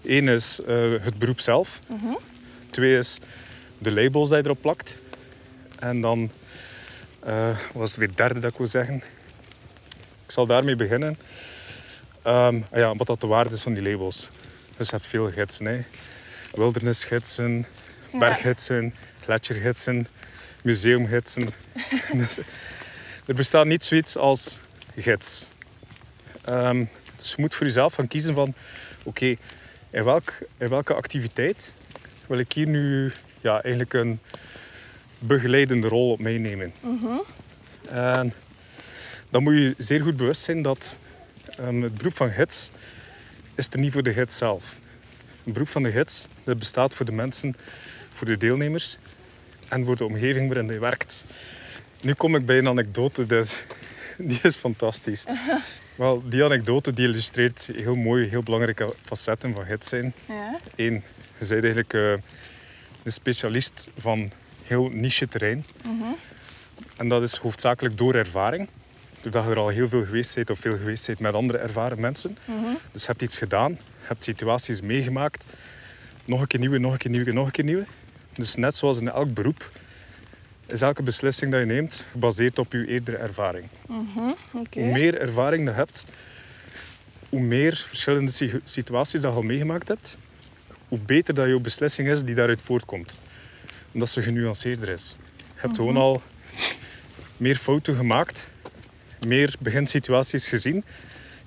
Eén is eh, het beroep zelf. Twee is de labels die je erop plakt. En dan eh, wat was het weer derde dat ik wil zeggen. Ik zal daarmee beginnen. Ehm, ja, wat dat de waarde is van die labels. Dus je hebt veel gidsen. Hè. Wildernisgidsen, Ja. berggidsen, gletsjergidsen, museumgidsen. (laughs) Er bestaat niet zoiets als gids. Ehm, dus je moet voor jezelf gaan kiezen van... Oké, in, welk, in welke activiteit wil ik hier nu ja, eigenlijk een begeleidende rol op meenemen? En dan moet je zeer goed bewust zijn dat ehm, het beroep van gids is er niet voor de gids zelf. Het beroep van de gids dat bestaat voor de mensen, voor de deelnemers en voor de omgeving waarin je werkt. Nu kom ik bij een anekdote, dat- die is fantastisch. (laughs) Wel, die anekdote die illustreert heel mooi, heel belangrijke facetten van gids zijn. Ja. Eén, je bent eigenlijk eh, een specialist van heel niche terrein. En dat is hoofdzakelijk door ervaring. Doordat je er al heel veel geweest bent of veel geweest bent met andere ervaren mensen. Dus je hebt iets gedaan, je hebt situaties meegemaakt. Nog een keer nieuwe, nog een keer nieuwe, nog een keer nieuwe. Dus net zoals in elk beroep is elke beslissing die je neemt gebaseerd op je eerdere ervaring. Oké. Hoe meer ervaring je hebt, hoe meer verschillende si- situaties dat je al meegemaakt hebt, hoe beter dat jouw beslissing is die daaruit voortkomt. Omdat ze genuanceerder is. Je hebt gewoon al meer fouten gemaakt, meer beginsituaties gezien,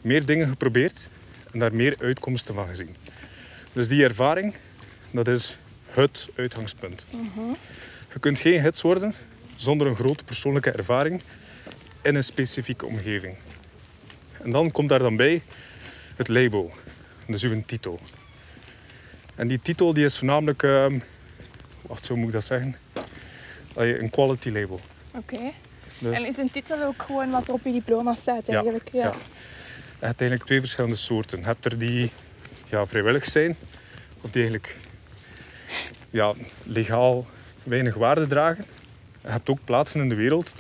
meer dingen geprobeerd en daar meer uitkomsten van gezien. Dus die ervaring, dat is het uitgangspunt. Je kunt geen gids worden zonder een grote persoonlijke ervaring in een specifieke omgeving. En dan komt daar dan bij het label, dus uw titel. En die titel die is voornamelijk, ehm wacht, hoe moet ik dat zeggen? Een quality label. Oké. De- En is een titel ook gewoon wat er op je diploma staat Ja, eigenlijk? ja. Je hebt eigenlijk twee verschillende soorten. Je hebt er die ja, vrijwillig zijn, of die eigenlijk ja, legaal weinig waarde dragen. Je hebt ook plaatsen in de wereld,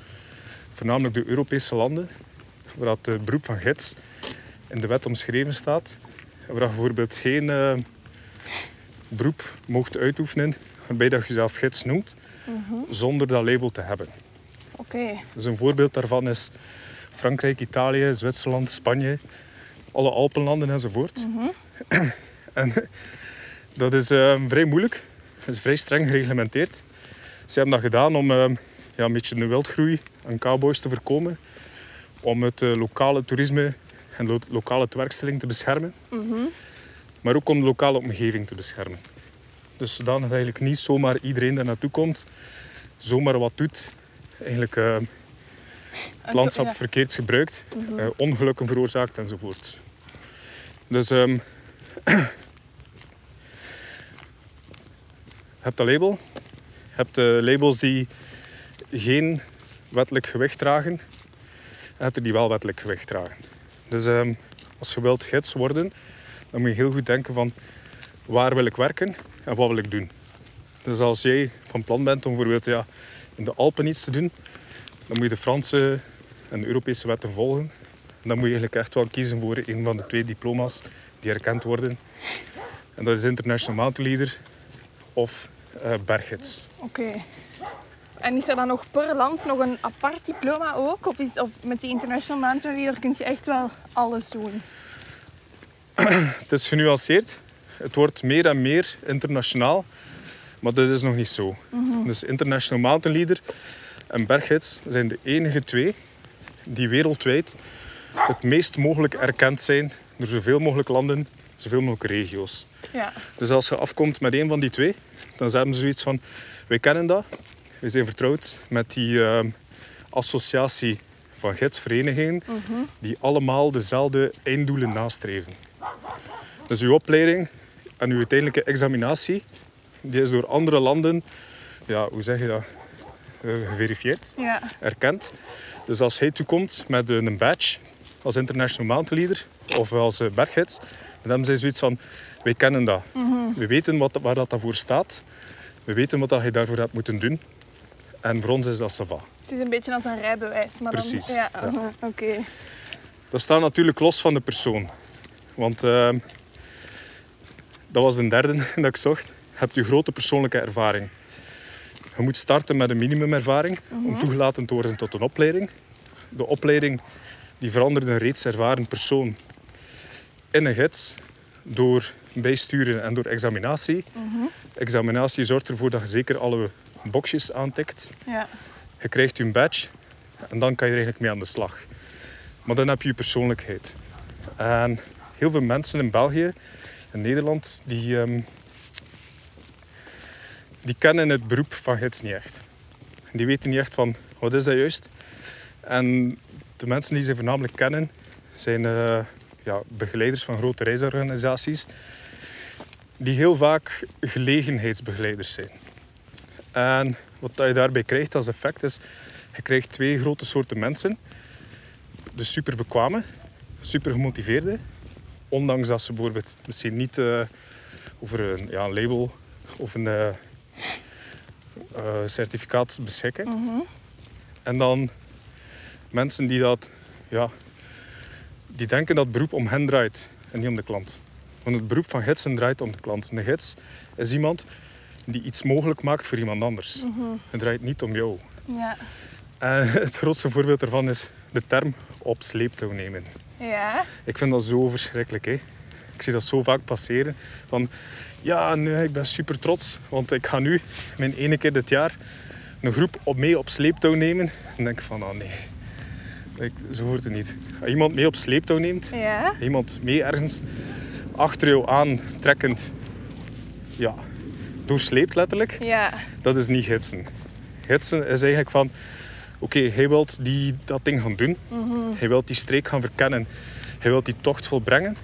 voornamelijk de Europese landen, waar het beroep van gids in de wet omschreven staat. Waar je bijvoorbeeld geen eh, beroep mocht uitoefenen waarbij dat je jezelf gids noemt, zonder dat label te hebben. Oké. Dus een voorbeeld daarvan is Frankrijk, Italië, Zwitserland, Spanje, alle Alpenlanden enzovoort. en dat is eh, vrij moeilijk. Dat is vrij streng gereglementeerd. Ze hebben dat gedaan om eh, ja, een beetje de wildgroei aan cowboys te voorkomen. Om het eh, lokale toerisme en lo- lokale tewerkstelling te beschermen. Maar ook om de lokale omgeving te beschermen. Dus zodanig eigenlijk niet zomaar iedereen daar naartoe komt, zomaar wat doet. Eigenlijk eh, het landschap ja. verkeerd gebruikt, eh, ongelukken veroorzaakt enzovoort. Dus ehm (clears throat) je hebt dat label. Je hebt de labels die geen wettelijk gewicht dragen. En je hebt er die wel wettelijk gewicht dragen. Dus ehm, als je wilt gids worden, dan moet je heel goed denken van waar wil ik werken en wat wil ik doen. Dus als jij van plan bent om bijvoorbeeld ja, in de Alpen iets te doen, dan moet je de Franse en de Europese wetten volgen. En dan moet je eigenlijk echt wel kiezen voor een van de twee diploma's die erkend worden. En dat is International Mountain Leader of berggids. Oké. En is er dan nog per land nog een apart diploma ook? Of, is, of met die International Mountain Leader kun je echt wel alles doen? (clears throat) Het is genuanceerd. Het wordt meer en meer internationaal. Maar dat is nog niet zo. Dus International Mountain Leader en berggids zijn de enige twee die wereldwijd het meest mogelijk erkend zijn door zoveel mogelijk landen, zoveel mogelijk regio's. Ja. Dus als je afkomt met een van die twee, dan hebben ze zoiets van: wij kennen dat, wij zijn vertrouwd met die ehm, associatie van gidsverenigingen die allemaal dezelfde einddoelen nastreven. Dus uw opleiding en uw uiteindelijke examinatie, die is door andere landen, ja, hoe zeg je dat, Eh, geverifieerd, Ja. erkend. Dus als hij toekomt met een badge als International Mountain Leader of als eh, berggids, dan hebben zij zoiets van, wij kennen dat. We weten wat, waar dat voor staat. We weten wat dat je daarvoor hebt moeten doen. En voor ons is dat sava. Het is een beetje als een rijbewijs. Maar Precies, Dan, ja, Oké. Dat staat natuurlijk los van de persoon. Want ehm, dat was de derde (laughs) dat ik zocht. Hebt je grote persoonlijke ervaring. Je moet starten met een minimumervaring om toegelaten te worden tot een opleiding. De opleiding die verandert een reeds ervaren persoon in een gids door bijsturen en door examinatie. Examinatie zorgt ervoor dat je zeker alle boxjes aantikt. Ja. Je krijgt je badge en dan kan je er eigenlijk mee aan de slag. Maar dan heb je je persoonlijkheid. En heel veel mensen in België en Nederland, die, ehm, die kennen het beroep van gids niet echt. Die weten niet echt van, wat is dat juist? En de mensen die ze voornamelijk kennen, zijn eh, ja, begeleiders van grote reisorganisaties, die heel vaak gelegenheidsbegeleiders zijn. En wat je daarbij krijgt als effect is, je krijgt twee grote soorten mensen. De super bekwame, super gemotiveerde, ondanks dat ze bijvoorbeeld misschien niet eh, over een, ja, een label of een eh, eh, certificaat beschikken. En dan mensen die dat, ja, die denken dat het beroep om hen draait en niet om de klant. Want het beroep van gidsen draait om de klant. Een gids is iemand die iets mogelijk maakt voor iemand anders. Het draait niet om jou. Ja. En (laughs) het grootste voorbeeld daarvan is de term op sleeptouw nemen. Ja. Ik vind dat zo verschrikkelijk. Hè? Ik zie dat zo vaak passeren. Van, ja, nee, ik ben super trots, want ik ga nu mijn ene keer dit jaar een groep op mee op sleeptouw nemen. En dan denk ik van, ah nee, ik, zo hoort het niet. Als iemand mee op sleeptouw neemt, Ja. iemand mee ergens achter jou aantrekkend, ja, doorsleept letterlijk, Ja. dat is niet gidsen. Gidsen is eigenlijk van, oké, hij wilt die, dat ding gaan doen. Hij wilt die streek gaan verkennen. Hij wilt die tocht volbrengen.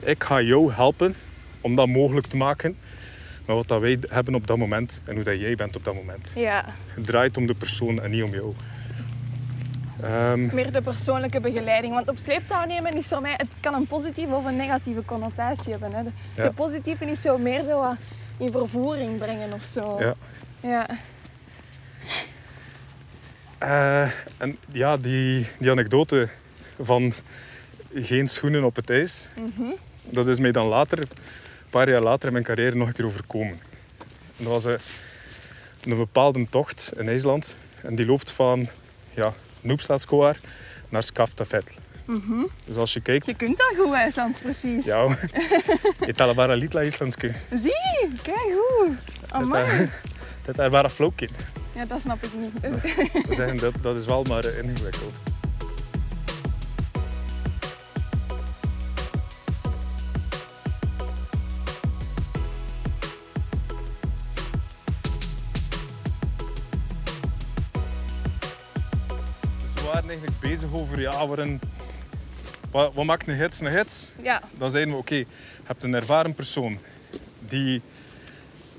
Ik ga jou helpen om dat mogelijk te maken. Maar wat dat wij hebben op dat moment en hoe dat jij bent op dat moment. Ja, Het draait om de persoon en niet om jou. Ehm, meer de persoonlijke begeleiding. Want op sleeptouw nemen is voor mij, het kan een positieve of een negatieve connotatie hebben. Hè. De, Ja. de positieve is zo meer zo wat in vervoering brengen of zo. ja. Ja. Eh, en ja, die, die anekdote van geen schoenen op het ijs, Mhm. dat is mij dan later, paar jaar later in mijn carrière, nog een keer overkomen. En dat was eh, een bepaalde tocht in IJsland. En die loopt van ja, Noepstadskoar naar Skaftafell. Mhm. Dus als je kijkt... Je kunt dat goed, IJslands, precies. Ja, je tala bara litla islandske. Zie, kijk goed. Amai. Dat is bara flauwkin. Ja, dat snap ik niet. Dat, dat is wel maar eh, ingewikkeld. Bezig over, ja, waarin, wat, wat maakt een gids een gids? Ja. Dan zeiden we, oké, je hebt een ervaren persoon. Die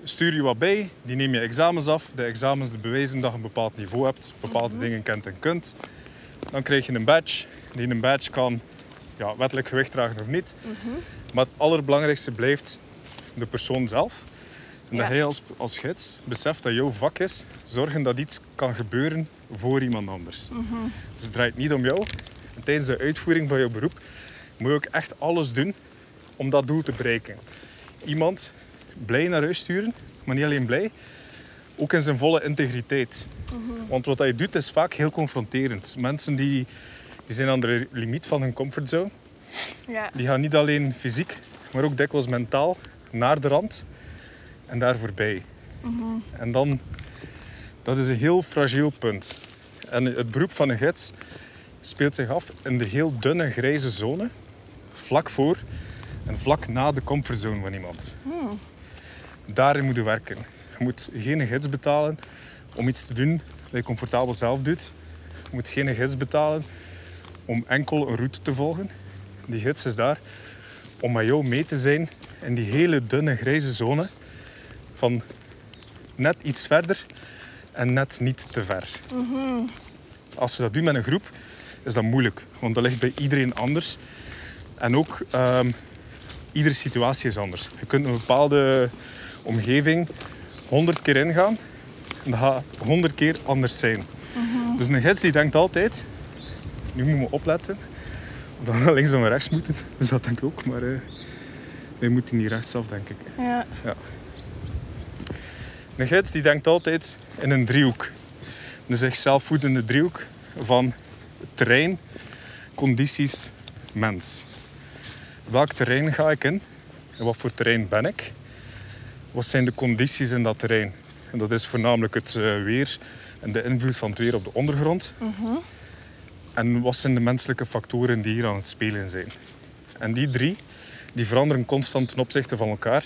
stuur je wat bij, die neem je examens af. De examens de bewijzen dat je een bepaald niveau hebt, bepaalde dingen kent en kunt. Dan krijg je een badge. Die een badge kan ja, wettelijk gewicht dragen of niet. Maar het allerbelangrijkste blijft de persoon zelf. En Ja. dat jij als, als gids beseft dat jouw vak is zorgen dat iets kan gebeuren voor iemand anders. Dus het draait niet om jou. En tijdens de uitvoering van jouw beroep moet je ook echt alles doen om dat doel te bereiken. Iemand blij naar huis sturen, maar niet alleen blij, ook in zijn volle integriteit. Want wat je doet is vaak heel confronterend. Mensen die, die zijn aan de limiet van hun comfortzone. Ja. Die gaan niet alleen fysiek, maar ook dikwijls mentaal naar de rand en daar voorbij. En dan, dat is een heel fragiel punt. En het beroep van een gids speelt zich af in de heel dunne grijze zone, vlak voor en vlak na de comfortzone van iemand. Daarin moet je werken. Je moet geen gids betalen om iets te doen dat je comfortabel zelf doet. Je moet geen gids betalen om enkel een route te volgen. Die gids is daar om met jou mee te zijn in die hele dunne grijze zone van net iets verder en net niet te ver. Als je dat doet met een groep, is dat moeilijk, want dat ligt bij iedereen anders. En ook, ehm, iedere situatie is anders. Je kunt een bepaalde omgeving honderd keer ingaan en dat gaat honderd keer anders zijn. Dus een gids die denkt altijd, nu moeten we opletten, dat we links dan rechts moeten. Dus dat denk ik ook, maar eh, wij moeten niet rechtsaf, denk ik. Ja. Een gids die denkt altijd in een driehoek. Een zichzelf voedende driehoek van terrein, condities, mens. Welk terrein ga ik in? En wat voor terrein ben ik? Wat zijn de condities in dat terrein? En dat is voornamelijk het eh, weer en de invloed van het weer op de ondergrond. En wat zijn de menselijke factoren die hier aan het spelen zijn? En die drie die veranderen constant ten opzichte van elkaar.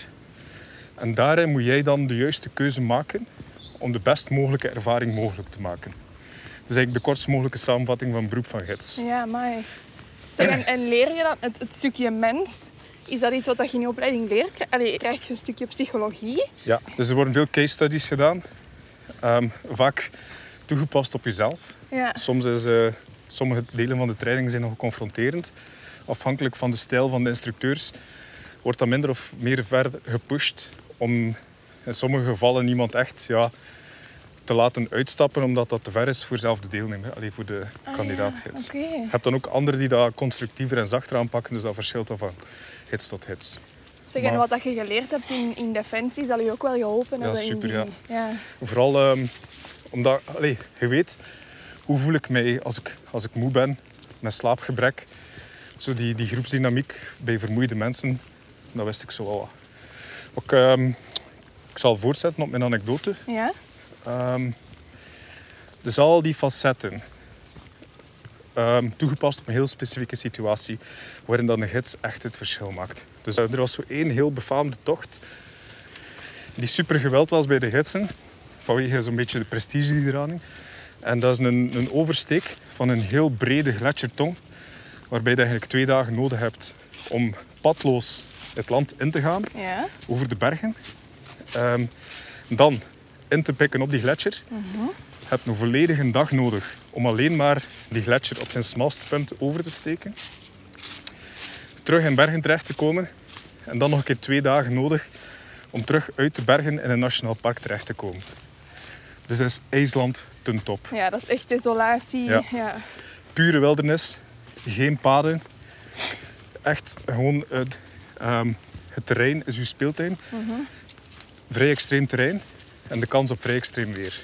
En daarin moet jij dan de juiste keuze maken om de best mogelijke ervaring mogelijk te maken. Dat is eigenlijk de kortst mogelijke samenvatting van het beroep van gids. Ja, maar. En, en leer je dan het, het stukje mens? Is dat iets wat je in je opleiding leert? Allee, krijg je een stukje psychologie? Ja, dus er worden veel case studies gedaan. Ehm, vaak toegepast op jezelf. Ja. Soms is eh, sommige delen van de training zijn nog confronterend. Afhankelijk van de stijl van de instructeurs wordt dat minder of meer verder gepusht om in sommige gevallen iemand echt ja, te laten uitstappen omdat dat te ver is voor zelf de deelnemer, alleen voor de kandidaatgids. Oké. Je hebt dan ook anderen die dat constructiever en zachter aanpakken, dus dat verschilt dan van gids tot gids. Zeg, en Maar- wat dat je geleerd hebt in, in Defensie, zal je ook wel geholpen Ja, hebben super, in die... Ja. Vooral ehm, omdat, allee, je weet, hoe voel ik mij als ik, als ik moe ben, met slaapgebrek. Zo die, die groepsdynamiek bij vermoeide mensen, dat wist ik zo wel. Ook, ehm, ik zal voortzetten op mijn anekdote. Ja? Ehm, dus al die facetten, ehm, toegepast op een heel specifieke situatie, waarin dan een gids echt het verschil maakt. Dus eh, er was zo één heel befaamde tocht, die super geweld was bij de gidsen, vanwege zo'n beetje de prestige die eraan hing. En dat is een, een oversteek van een heel brede gletsjertong, waarbij je eigenlijk twee dagen nodig hebt om padloos het land in te gaan, Ja. over de bergen. Ehm, dan in te pikken op die gletsjer. Je hebt een volledige dag nodig om alleen maar die gletsjer op zijn smalste punt over te steken. Terug in bergen terecht te komen. En dan nog een keer twee dagen nodig om terug uit de bergen in een nationaal park terecht te komen. Dus dat is IJsland ten top. ja, dat is echt isolatie. Ja. Ja. Pure wildernis, geen paden. Echt gewoon het, ehm, het terrein is uw speeltuin. Vrij extreem terrein en de kans op vrij extreem weer.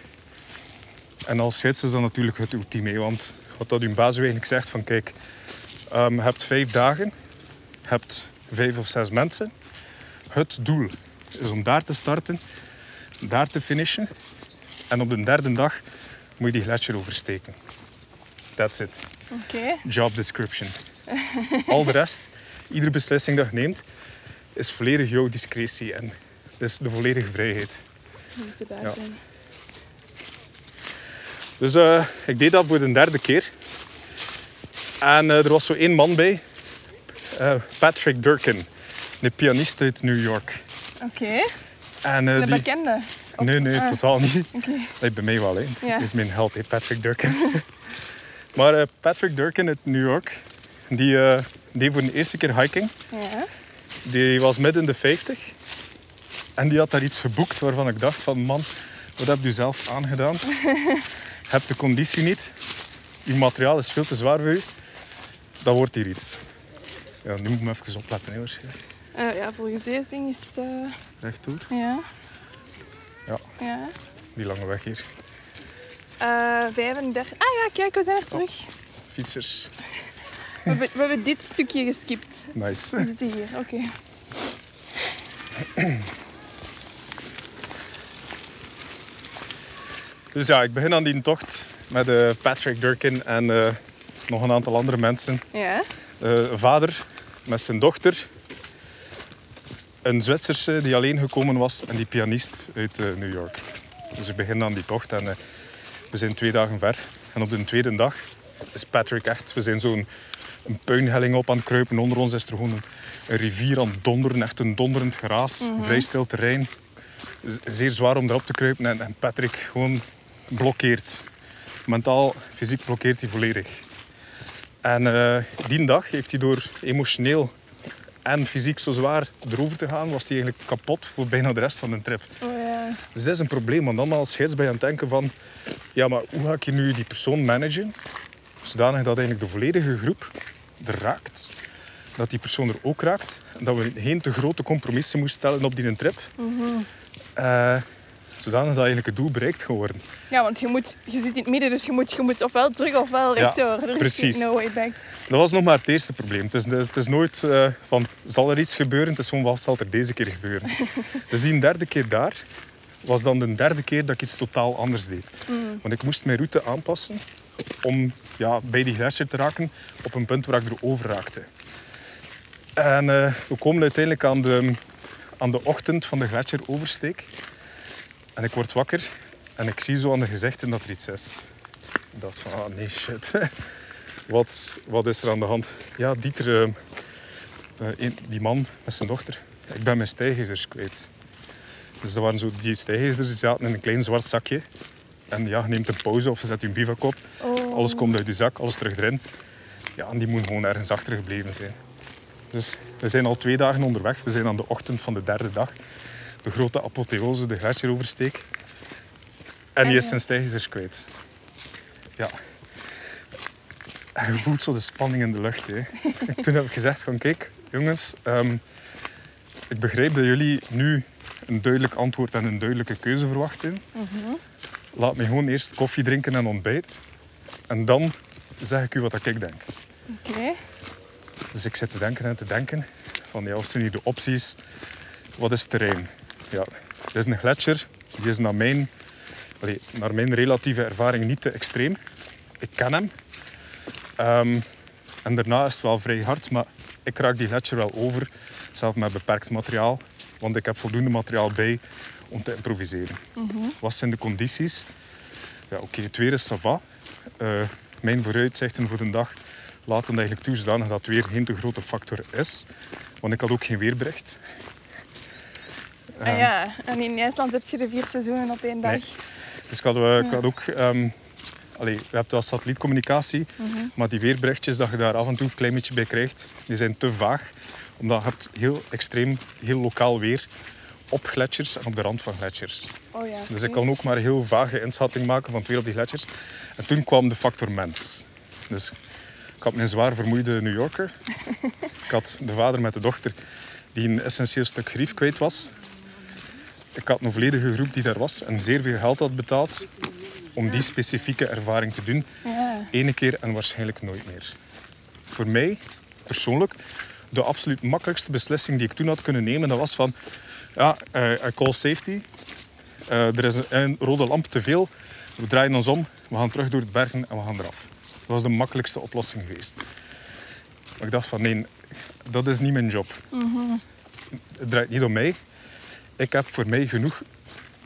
En als gids is dat natuurlijk het ultieme. Want wat dat uw baas u eigenlijk zegt van kijk, ehm, je hebt vijf dagen, je hebt vijf of zes mensen. Het doel is om daar te starten, daar te finishen. En op de derde dag moet je die gletsjer oversteken. That's it. Oké. Job description. Al de rest, iedere beslissing dat je neemt, is volledig jouw discretie en is de volledige vrijheid. We moeten daar Ja. zijn. Dus eh, ik deed dat voor de derde keer. En eh, er was zo één man bij, eh, Patrick Durkin, de pianist uit New York. Oké. En, eh, De die... bekende. Nee, nee, Ah. totaal niet. Oké. Nee, bij mij wel, hè. Ja. Dat is mijn held, hè, Patrick Durkin. (laughs) maar Patrick Durkin uit New York, die deed voor de eerste keer hiking. Ja. Die was midden in de 50. En die had daar iets geboekt waarvan ik dacht van man, wat heb je zelf aangedaan? (laughs) je hebt de conditie niet. Je materiaal is veel te zwaar voor u. Dat wordt hier iets. Ja, nu moet ik me even opletten, hè, waarschijnlijk. Eh, ja, volgens deze ding is het... eh, Rechtdoor. ja. Ja. Ja. Die lange weg hier. Eh 35. Ah ja, kijk, we zijn er terug. Fietsers. We, hebben, we hebben dit stukje geskipt. We Nice. zitten hier, oké. Dus ja, ik begin aan die tocht met eh, Patrick Durkin en eh, nog een aantal andere mensen. Ja. Een vader met zijn dochter. Een Zwitserse die alleen gekomen was en die pianist uit New York. Dus we beginnen aan die tocht en we zijn twee dagen ver. En op de tweede dag is Patrick echt... We zijn zo'n een puinhelling op aan het kruipen. Onder ons is er gewoon een, een rivier aan het donderen. Echt een donderend geraas. Vrij stil terrein. Zeer zwaar om erop te kruipen. En, en Patrick gewoon blokkeert. Mentaal, fysiek blokkeert hij volledig. En eh, die dag heeft hij door emotioneel en fysiek zo zwaar erover te gaan, was hij eigenlijk kapot voor bijna de rest van de trip. Oh ja. Dus dat is een probleem, want dan als scheids ben je aan het denken van ja, maar hoe ga ik hier nu die persoon managen, zodanig dat eigenlijk de volledige groep er raakt, dat die persoon er ook raakt, en dat we geen te grote compromissen moeten stellen op die trip, Eh, zodanig dat eigenlijk het doel bereikt kan worden. Ja, want je, moet, je zit in het midden, dus je moet, je moet ofwel terug ofwel Ja, rechtdoor. is precies. no way back. Dat was nog maar het eerste probleem. Het is, het is nooit eh, van, zal er iets gebeuren? Het is gewoon, wat zal er deze keer gebeuren? (laughs) dus die derde keer daar, was dan de derde keer dat ik iets totaal anders deed. Want ik moest mijn route aanpassen om ja, bij die gletsjer te raken op een punt waar ik erover raakte. En eh, we komen uiteindelijk aan de, aan de ochtend van de gletsjeroversteek. En ik word wakker en ik zie zo aan de gezichten dat er iets is. Ik dacht van, ah nee, shit. (laughs) Wat, wat is er aan de hand? Ja, Dieter, eh, eh, die man met zijn dochter. Ik ben mijn stijgers kwijt. Dus dat waren zo die stijgers die zaten in een klein zwart zakje. En ja, je neemt een pauze of zet je bivak op. Oh. Alles komt uit je zak, alles terug erin. Ja, en die moet gewoon ergens achtergebleven zijn. Dus we zijn al twee dagen onderweg. We zijn aan de ochtend van de derde dag. De grote apotheose, de gletsjeroversteek. En die is zijn stijgers kwijt. Ja. En je voelt zo de spanning in de lucht. Hè. (laughs) Toen heb ik gezegd van kijk, jongens, ehm, ik begrijp dat jullie nu een duidelijk antwoord en een duidelijke keuze verwachten. Laat me gewoon eerst koffie drinken en ontbijten. En dan zeg ik u wat ik denk. Oké. Dus ik zit te denken en te denken van ja, wat zijn hier de opties? Wat is het terrein? Ja, dit is een gletsjer. Die is naar mijn, allee, naar mijn relatieve ervaring niet te extreem. Ik ken hem. Ehm, en daarna is het wel vrij hard, maar ik raak die gletsjer wel over. Zelf met beperkt materiaal, want ik heb voldoende materiaal bij om te improviseren. Wat zijn de condities? Ja, oké, het weer is ça va. Eh, mijn vooruitzichten voor de dag laten eigenlijk toe zodanig dat het weer geen te grote factor is. Want ik had ook geen weerbericht. Ah ja, en in IJsland heb je de vier seizoenen op één dag. Nee. Dus ik had, eh, ik had ook... ehm allee, je hebt wel satellietcommunicatie, Mhm. maar die weerberichtjes dat je daar af en toe een klein beetje bij krijgt, die zijn te vaag. Omdat je hebt heel extreem, heel lokaal weer op gletsjers en op de rand van gletsjers. Oh ja. Dus ik kan ook maar een heel vage inschatting maken van het weer op die gletsjers. En toen kwam de factor mens. Dus ik had mijn zwaar vermoeide New Yorker. (laughs) ik had de vader met de dochter die een essentieel stuk grief kwijt was. Ik had een volledige groep die daar was en zeer veel geld had betaald om die specifieke ervaring te doen. Ja. Ene keer en waarschijnlijk nooit meer. Voor mij, persoonlijk, de absoluut makkelijkste beslissing die ik toen had kunnen nemen, dat was van... Ja, eh, I call safety. Eh, er is een, rode lamp te veel. We draaien ons om, we gaan terug door het bergen en we gaan eraf. Dat was de makkelijkste oplossing geweest. Maar ik dacht van, nee, dat is niet mijn job. Het draait niet om mij. Ik heb voor mij genoeg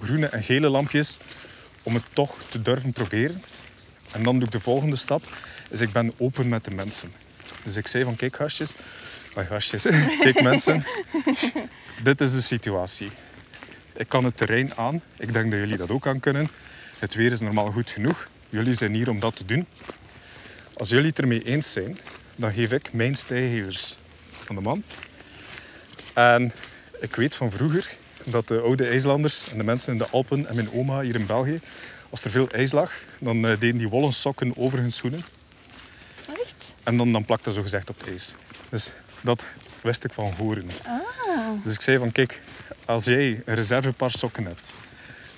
groene en gele lampjes om het toch te durven proberen. En dan doe ik de volgende stap, is ik ben open met de mensen. Dus ik zei van, kijk gastjes, ah, gastjes, (laughs) kijk mensen, (laughs) dit is de situatie. Ik kan het terrein aan, ik denk dat jullie dat ook aan kunnen. Het weer is normaal goed genoeg, jullie zijn hier om dat te doen. Als jullie het ermee eens zijn, dan geef ik mijn stijgevers aan de man. En ik weet van vroeger dat de oude IJslanders en de mensen in de Alpen en mijn oma hier in België, als er veel ijs lag, dan eh, deden die wollen sokken over hun schoenen. Echt? En dan, dan plakte zo gezegd op het ijs. Dus dat wist ik van horen. Ah. Dus ik zei van, kijk, als jij een reservepaar sokken hebt,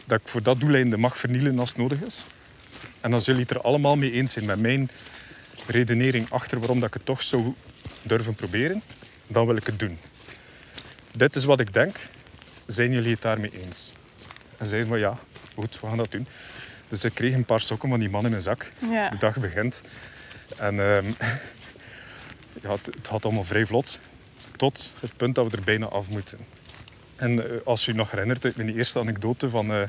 dat ik voor dat doeleinde mag vernielen als het nodig is. En als jullie het er allemaal mee eens zijn met mijn redenering achter waarom dat ik het toch zou durven proberen, dan wil ik het doen. Dit is wat ik denk. Zijn jullie het daarmee eens? En zeiden van ja, goed, we gaan dat doen. Dus ik kreeg een paar sokken van die man in mijn zak. Ja. De dag begint. En ehm, ja, het, het gaat allemaal vrij vlot. Tot het punt dat we er bijna af moeten. En eh, als je je nog herinnert uit mijn eerste anekdote van eh,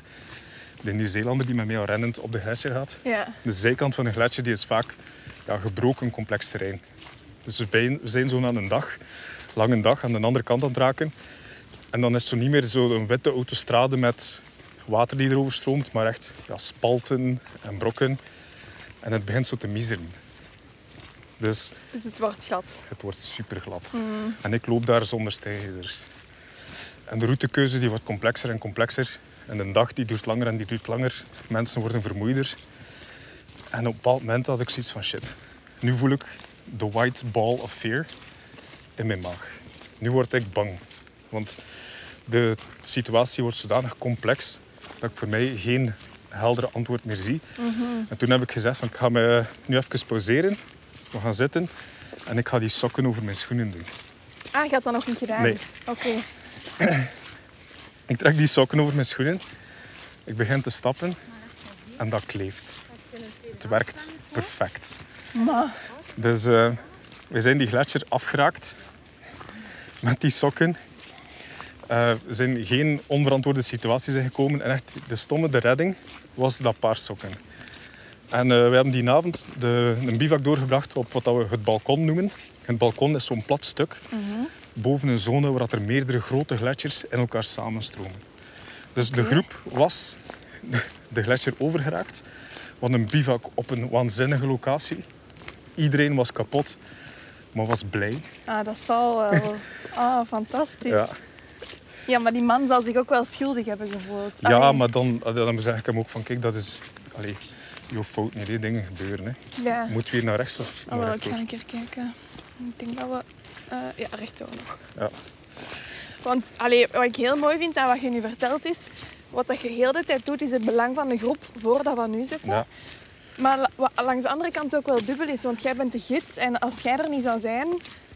de Nieuw-Zeelander die met mij al rennend op de gletsjer gaat. Ja. De zijkant van een gletsjer die is vaak ja, gebroken, complex terrein. Dus we zijn, zo aan een dag, lange dag, aan de andere kant aan het raken. En dan is het zo niet meer zo een witte autostrade met water die erover stroomt, maar echt ja, spalten en brokken. En het begint zo te miseren. Dus Dus het wordt glad. het wordt super glad. En ik loop daar zonder stijgers. En de routekeuze die wordt complexer en complexer. En de dag die duurt langer en die duurt langer. Mensen worden vermoeider. En op een bepaald moment had ik zoiets van shit. Nu voel ik de white ball of fear in mijn maag. Nu word ik bang. Want de situatie wordt zodanig complex dat ik voor mij geen heldere antwoord meer zie. En toen heb ik gezegd van ik ga me nu even pauzeren. We gaan zitten en ik ga die sokken over mijn schoenen doen. Ah, je had dat nog niet gedaan? Nee. Oké. (clears throat) Ik trek die sokken over mijn schoenen. Ik begin te stappen en dat kleeft. Het werkt perfect. Maar, Dus eh, we zijn die gletsjer afgeraakt met die sokken. Eh, er zijn geen onverantwoorde situaties in gekomen. En echt de stomme de redding was dat paar sokken. En eh, we hebben die avond de, een bivak doorgebracht op wat we het balkon noemen. Het balkon is zo'n plat stuk boven een zone waar er meerdere grote gletsjers in elkaar samenstromen. Dus de groep was de gletsjer overgeraakt. Want een bivak op een waanzinnige locatie. Iedereen was kapot, maar was blij. ah, dat zal wel. (laughs) Ah, fantastisch. Ja, Ja, maar die man zal zich ook wel schuldig hebben gevoeld. ja Allee. maar dan, dan zeg ik hem ook van kijk, dat is allee, jouw fout niet. Die dingen gebeuren. Hè. Ja. Moet weer naar rechts of Oh, naar ik ga een keer kijken. Ik denk dat we... eh ja, rechtdoor nog. Ja. Want allee, wat ik heel mooi vind aan wat je nu vertelt is... Wat dat je heel de tijd doet, is het belang van de groep voordat we nu zitten. Ja. Maar wat langs de andere kant ook wel dubbel is. Want jij bent de gids en als jij er niet zou zijn...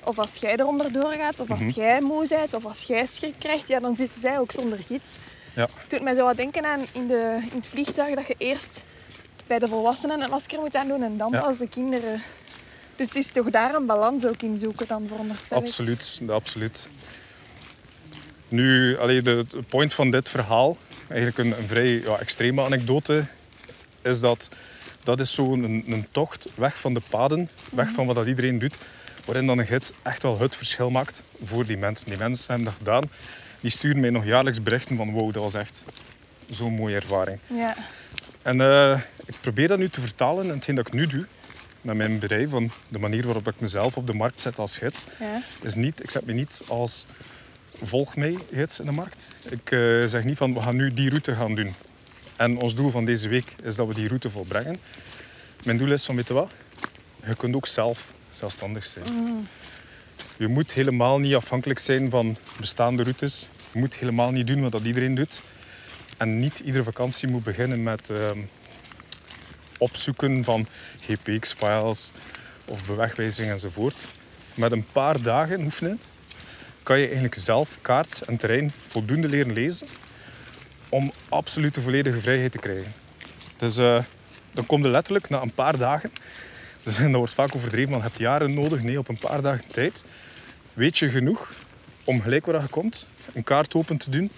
Of als jij eronder doorgaat, of als Mhm. jij moe bent, of als jij schrik krijgt, ja, dan zitten zij ook zonder gids. Ja. Het doet mij zo wat denken aan in, de, in het vliegtuig dat je eerst bij de volwassenen een masker moet aandoen en dan Ja. pas de kinderen. Dus het is toch daar een balans ook in zoeken dan, veronderstel ik. Absoluut, absoluut. Nu, allee, de, de point van dit verhaal, eigenlijk een, een vrij ja, extreme anekdote, is dat dat is zo'n een, een tocht weg van de paden, weg van wat dat iedereen doet, waarin dan een gids echt wel het verschil maakt voor die mensen. Die mensen hebben dat gedaan. Die sturen mij nog jaarlijks berichten van wow, dat was echt zo'n mooie ervaring. Ja. En eh, ik probeer dat nu te vertalen in hetgeen dat ik nu doe met mijn bedrijf. Van de manier waarop ik mezelf op de markt zet als gids. Ja. Is niet, ik zet me niet als volg mij gids in de markt. Ik eh, zeg niet van we gaan nu die route gaan doen. En ons doel van deze week is dat we die route volbrengen. Mijn doel is van, weet je wat? Je kunt ook zelf zelfstandig zijn. Je moet helemaal niet afhankelijk zijn van bestaande routes. Je moet helemaal niet doen wat dat iedereen doet. En niet iedere vakantie moet beginnen met ehm, opzoeken van GPX-files of bewegwijzeringen enzovoort. Met een paar dagen oefenen kan je eigenlijk zelf kaart en terrein voldoende leren lezen om absolute volledige vrijheid te krijgen. Dus eh, dan kom je letterlijk na een paar dagen, (laughs) dus, dat wordt vaak overdreven, maar je hebt jaren nodig. Nee, op een paar dagen tijd weet je genoeg om gelijk waar je komt, een kaart open te doen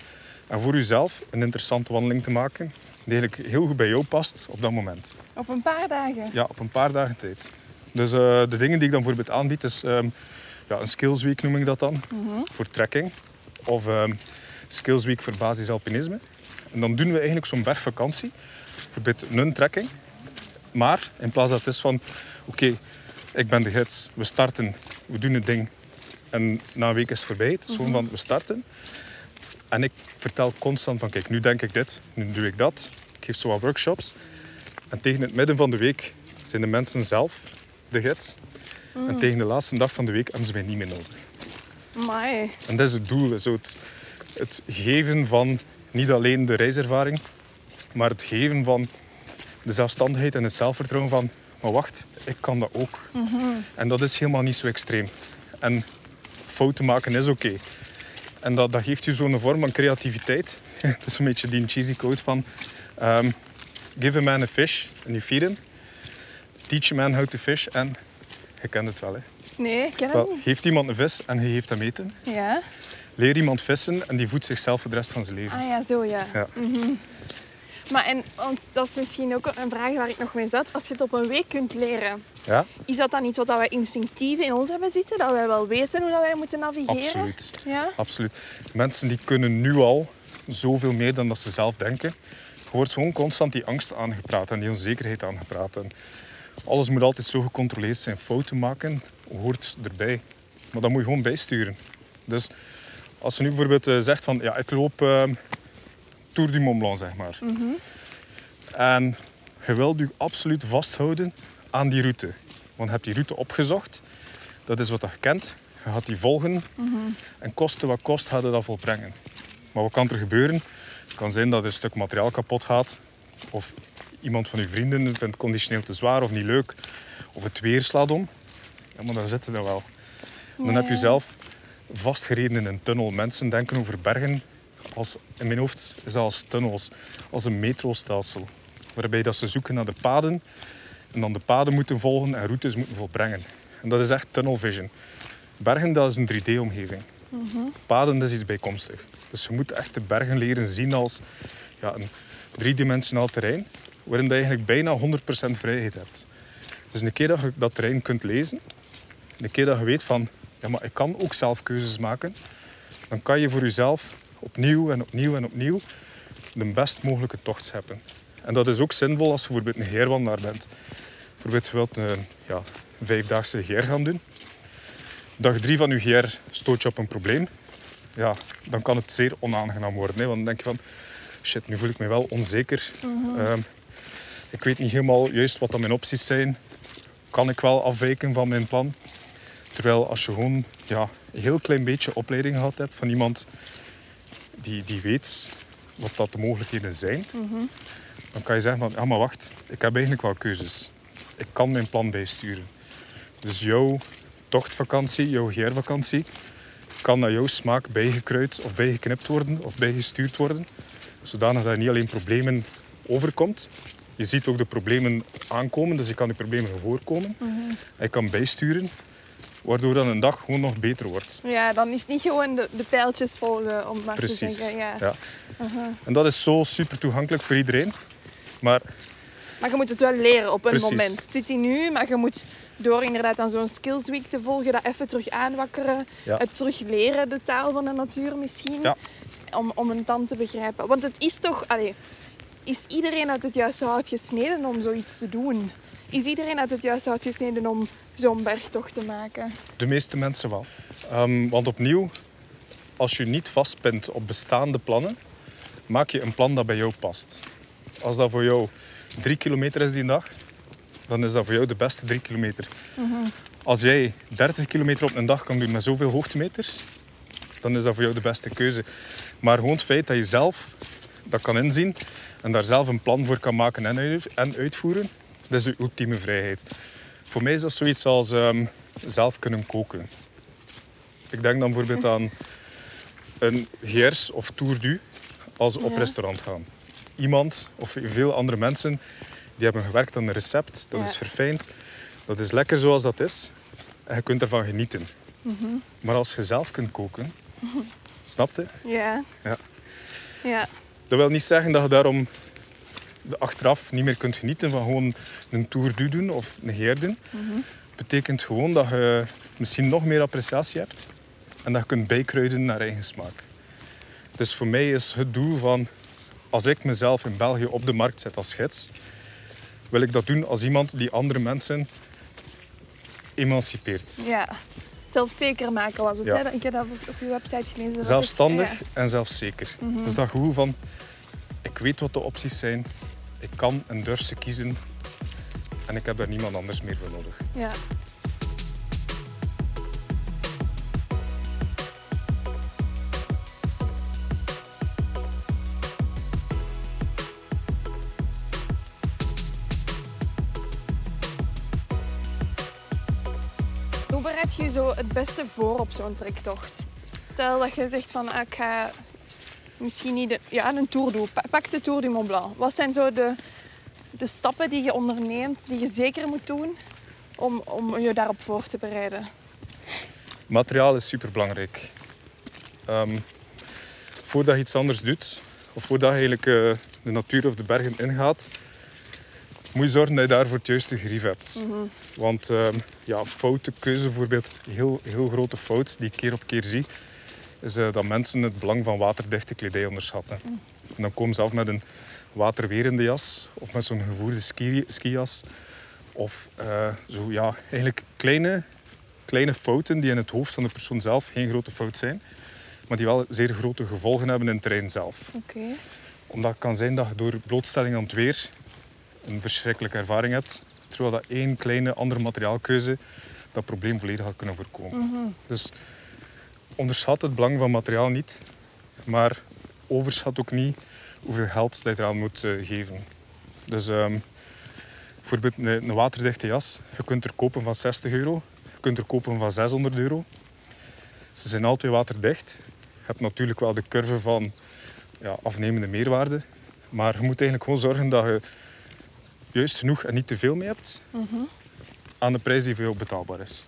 en voor jezelf een interessante wandeling te maken die eigenlijk heel goed bij jou past op dat moment. Op een paar dagen. Ja, op een paar dagen tijd. Dus eh, de dingen die ik dan bijvoorbeeld aanbied is ehm, ja, een skills week noem ik dat dan, voor trekking. Of ehm skills week voor basisalpinisme. En dan doen we eigenlijk zo'n bergvakantie, bijvoorbeeld een trekking. Maar in plaats dat het is van, oké, ik ben de gids, we starten, we doen het ding. En na een week is het voorbij. Het is gewoon van, we starten. En ik vertel constant van, kijk, nu denk ik dit, nu doe ik dat. Ik geef zo wat workshops. En tegen het midden van de week zijn de mensen zelf de gids. En tegen de laatste dag van de week hebben ze mij niet meer nodig. Amai. En dat is het doel. Zo het, het geven van niet alleen de reiservaring, maar het geven van de zelfstandigheid en het zelfvertrouwen van, maar wacht, ik kan dat ook. En dat is helemaal niet zo extreem. En fouten maken is oké. En dat, dat geeft je zo'n vorm van creativiteit. (laughs) Het is een beetje die cheesy quote van ehm, give a man a fish and you feed him. Teach a man how to fish en je kent het wel. Hè. Nee, ik ken het Wel, niet. geeft iemand een vis en je geeft hem eten. Ja. Leer iemand vissen en die voedt zichzelf voor de rest van zijn leven. Ah ja, zo ja. Ja. Maar en, want dat is misschien ook een vraag waar ik nog mee zat. Als je het op een week kunt leren, Ja, is dat dan iets wat wij instinctief in ons hebben zitten? Dat wij wel weten hoe dat wij moeten navigeren? absoluut. Ja? absoluut. Mensen die kunnen nu al zoveel meer dan dat ze zelf denken. Je wordt gewoon constant die angst aangepraat en die onzekerheid aangepraat. En alles moet altijd zo gecontroleerd zijn. Fouten maken hoort erbij. Maar dat moet je gewoon bijsturen. Dus als je nu bijvoorbeeld eh, zegt van ja, ik loop eh, Tour du Mont Blanc, zeg maar. En je wilt je absoluut vasthouden aan die route. Want je hebt die route opgezocht. Dat is wat je kent. Je gaat die volgen. En koste wat kost, gaat je dat volbrengen. Maar wat kan er gebeuren? Het kan zijn dat er een stuk materiaal kapot gaat. Of iemand van je vrienden vindt het conditioneel te zwaar of niet leuk. Of het weer slaat om. Ja, maar dan zit je dan wel. Dan heb je zelf vastgereden in een tunnel. Mensen denken over bergen als, in mijn hoofd is dat als tunnels, als een metrostelsel. Waarbij dat ze zoeken naar de paden en dan de paden moeten volgen en routes moeten volbrengen. En dat is echt tunnel vision. Bergen dat is een 3D-omgeving. Paden dat is iets bijkomstig. Dus je moet echt de bergen leren zien als ja, een driedimensionaal terrein waarin je eigenlijk bijna 100% vrijheid hebt. Dus een keer dat je dat terrein kunt lezen, een keer dat je weet van ja, maar ik kan ook zelf keuzes maken, dan kan je voor jezelf opnieuw en opnieuw en opnieuw de best mogelijke tocht scheppen. En dat is ook zinvol als je bijvoorbeeld een geerwandelaar bent. Bijvoorbeeld je wilt een ja, vijfdaagse geer gaan doen. Dag drie van je geer stoot je op een probleem. Ja, dan kan het zeer onaangenaam worden. Hè? Want dan denk je van, shit, nu voel ik me wel onzeker. Ehm, ik weet niet helemaal juist wat dan mijn opties zijn. Kan ik wel afwijken van mijn plan? Terwijl als je gewoon ja, een heel klein beetje opleiding gehad hebt van iemand die, die weet wat dat de mogelijkheden zijn, dan kan je zeggen van, ja maar wacht, ik heb eigenlijk wel keuzes. Ik kan mijn plan bijsturen. Dus jouw tochtvakantie, jouw geervakantie, kan naar jouw smaak bijgekruid of bijgeknipt worden of bijgestuurd worden. Zodanig dat je niet alleen problemen overkomt, je ziet ook de problemen aankomen, dus je kan die problemen voorkomen. En je kan bijsturen, waardoor dan een dag gewoon nog beter wordt. Ja, dan is het niet gewoon de, de pijltjes volgen, om maar te Precies. zeggen. Ja. Ja. En dat is zo super toegankelijk voor iedereen. Maar Maar je moet het wel leren op een Precies. moment. Het zit hier nu, maar je moet door inderdaad aan zo'n skills week te volgen, dat even terug aanwakkeren. Ja. Het terug leren, de taal van de natuur misschien. Ja. Om, om het dan te begrijpen. Want het is toch... Is iedereen uit het juiste hout gesneden om zoiets te doen? Is iedereen uit het juiste hout gesneden om zo'n bergtocht te maken? De meeste mensen wel. Ehm, want opnieuw, als je niet vastpint op bestaande plannen, maak je een plan dat bij jou past. Als dat voor jou drie kilometer is die dag, dan is dat voor jou de beste drie kilometer. Als jij 30 kilometer op een dag kan doen met zoveel hoogtemeters, dan is dat voor jou de beste keuze. Maar gewoon het feit dat je zelf dat kan inzien en daar zelf een plan voor kan maken en uitvoeren, dat is de ultieme vrijheid. Voor mij is dat zoiets als ehm, zelf kunnen koken. Ik denk dan bijvoorbeeld aan een GR's of Tour du als ze op Ja. restaurant gaan. Iemand of veel andere mensen die hebben gewerkt aan een recept, dat Ja. is verfijnd, dat is lekker zoals dat is en je kunt ervan genieten. Mhm. Maar als je zelf kunt koken, snap je? Ja. Ja. Ja. Dat wil niet zeggen dat je daarom achteraf niet meer kunt genieten van gewoon een Tour du doen of een GR doen. Mhm. betekent gewoon dat je misschien nog meer appreciatie hebt en dat je kunt bijkruiden naar eigen smaak. Dus voor mij is het doel van, als ik mezelf in België op de markt zet als gids, wil ik dat doen als iemand die andere mensen emancipeert. ja. Zelfzeker maken was het. Ja. Hè? Ik heb dat op je website gelezen. Zelfstandig is- en zelfzeker. Dus dat gevoel van, ik weet wat de opties zijn, ik kan en durf ze kiezen en ik heb daar niemand anders meer voor nodig. Ja. Hoe bereid je je zo het beste voor op zo'n trektocht? Stel dat je zegt van ah, ik ga misschien niet de, ja, een tour doen. Pa- Pak de Tour du Mont Blanc. Wat zijn zo de, de stappen die je onderneemt, die je zeker moet doen om, om je daarop voor te bereiden? Materiaal is superbelangrijk. Ehm voordat je iets anders doet, of voordat je eigenlijk eh, de natuur of de bergen ingaat, moet je zorgen dat je daarvoor het juiste grief hebt. Want ehm, ja, foute keuze, bijvoorbeeld, heel, heel grote fout die ik keer op keer zie, is eh, dat mensen het belang van waterdichte kledij onderschatten. En dan komen ze af met een waterwerende jas of met zo'n gevoerde ski, skijas. Of eh, zo, ja, eigenlijk kleine kleine fouten die in het hoofd van de persoon zelf geen grote fout zijn, maar die wel zeer grote gevolgen hebben in het terrein zelf. Oké. Omdat het kan zijn dat je door blootstelling aan het weer een verschrikkelijke ervaring hebt, terwijl dat één kleine andere materiaalkeuze dat probleem volledig had kunnen voorkomen. Dus onderschat het belang van materiaal niet, maar overschat ook niet hoeveel geld je eraan moet eh, geven. Dus ehm, bijvoorbeeld een, een waterdichte jas, je kunt er kopen van 60 euro, je kunt er kopen van 600 euro. Ze zijn al twee waterdicht. Je hebt natuurlijk wel de curve van ja, afnemende meerwaarde, maar je moet eigenlijk gewoon zorgen dat je juist genoeg en niet te veel mee hebt aan de prijs die voor jou betaalbaar is.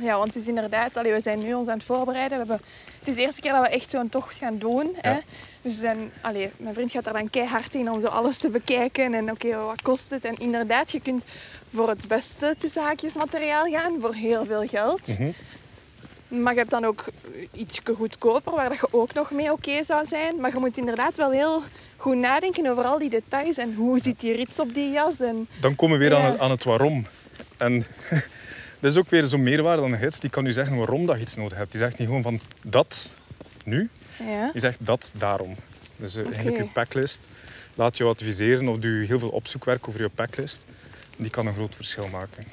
Ja, want het is inderdaad, allee, we zijn nu ons aan het voorbereiden. We hebben, het is de eerste keer dat we echt zo'n tocht gaan doen. Hè? Dus zijn, allee, mijn vriend gaat er dan keihard in om zo alles te bekijken. En oké, wat kost het? En inderdaad, je kunt voor het beste tussen haakjes materiaal gaan, voor heel veel geld. Mhm. Maar je hebt dan ook iets goedkoper, waar dat je ook nog mee oké zou zijn. Maar je moet inderdaad wel heel goed nadenken over al die details. En hoe zit die rits op die jas? En, Dan komen we weer aan, het, aan het waarom. En dat is ook weer zo'n meerwaarde dan een gids. Die kan u zeggen waarom dat je iets nodig hebt. Die zegt niet gewoon van dat nu. ja. Die zegt dat daarom. Dus eh, eigenlijk je packlist. Laat je adviseren of doe je heel veel opzoekwerk over je packlist. Die kan een groot verschil maken.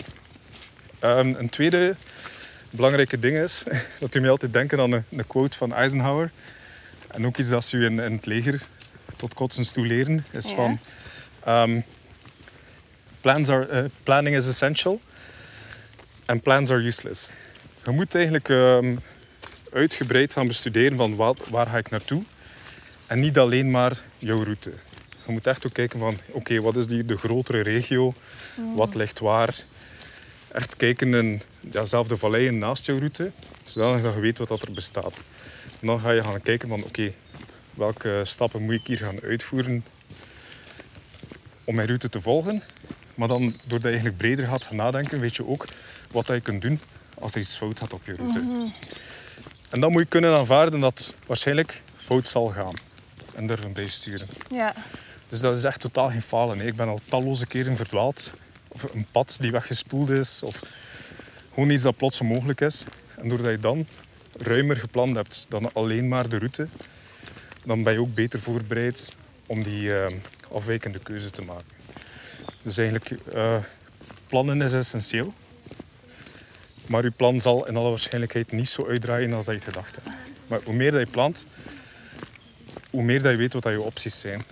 Ehm, een tweede belangrijke ding is, (laughs) dat u mij altijd denken aan een, een quote van Eisenhower. En ook iets dat ze u in, in het leger tot kotsens toe leren, is Ja. van... ehm, plans are, eh, planning is essential and plans are useless. Je moet eigenlijk ehm, uitgebreid gaan bestuderen van wat, waar ga ik naartoe. En niet alleen maar jouw route. Je moet echt ook kijken van, oké, wat is die, de grotere regio? Wat ligt waar? Echt kijken in ja, zelf de valleien naast jouw route, zodat je weet wat dat er bestaat. En dan ga je gaan kijken van, oké, welke stappen moet ik hier gaan uitvoeren om mijn route te volgen. Maar dan, doordat je eigenlijk breder gaat nadenken, weet je ook wat je kunt doen als er iets fout gaat op je route. En dan moet je kunnen aanvaarden dat waarschijnlijk fout zal gaan. En durven bijsturen. Ja. Dus dat is echt totaal geen falen. Ik ben al talloze keren verdwaald. Of een pad die weggespoeld is. Of gewoon iets dat plots onmogelijk is. En doordat je dan ruimer gepland hebt dan alleen maar de route, dan ben je ook beter voorbereid om die eh, afwijkende keuze te maken. Dus eigenlijk, eh, plannen is essentieel. Maar je plan zal in alle waarschijnlijkheid niet zo uitdraaien als dat je gedacht hebt. Maar hoe meer dat je plant, hoe meer dat je weet wat dat je opties zijn.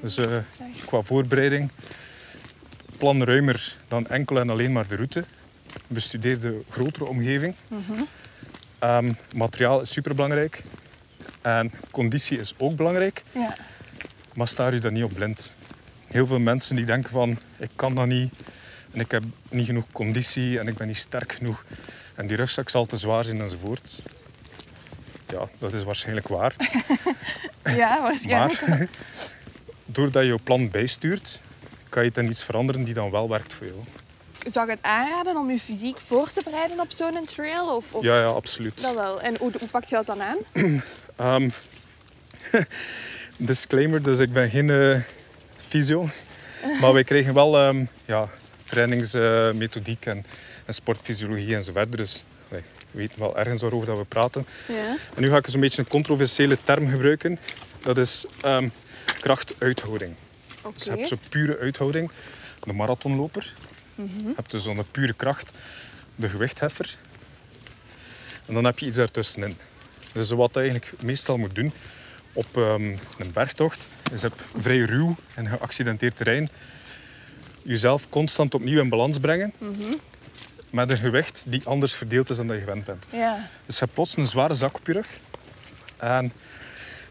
Dus eh, qua voorbereiding, plan ruimer dan enkel en alleen maar de route. Bestudeer de grotere omgeving. Ehm, materiaal is superbelangrijk. En conditie is ook belangrijk. Ja. Maar sta je daar niet op blind. Heel veel mensen die denken van, ik kan dat niet. En ik heb niet genoeg conditie en ik ben niet sterk genoeg. En die rugzak zal te zwaar zijn enzovoort. Ja, dat is waarschijnlijk waar. (laughs) Ja, waarschijnlijk. Maar (laughs) doordat je je plan bijstuurt, kan je ten iets veranderen die dan wel werkt voor jou. Zou je het aanraden om je fysiek voor te bereiden op zo'n trail? Of, of... Ja, ja, absoluut. Dat wel. En hoe, hoe pak je dat dan aan? (clears throat) Ehm, (laughs) disclaimer, dus ik ben geen eh, fysio. Maar wij kregen wel ehm, ja, trainingsmethodiek en, en sportfysiologie en zo verder. Dus wij weten wel ergens waarover dat we praten. Ja. En nu ga ik eens een beetje een controversiële term gebruiken. Dat is ehm, krachtuithouding. Oké. Dus je hebt zo'n pure uithouding, de marathonloper. Je hebt dus zo'n pure kracht, de gewichtheffer. En dan heb je iets daartussenin. Dus wat je eigenlijk meestal moet doen op ehm, een bergtocht, is op vrij ruw en geaccidenteerd terrein jezelf constant opnieuw in balans brengen met een gewicht die anders verdeeld is dan dat je gewend bent. Ja. Dus je hebt plots een zware zak op je rug. En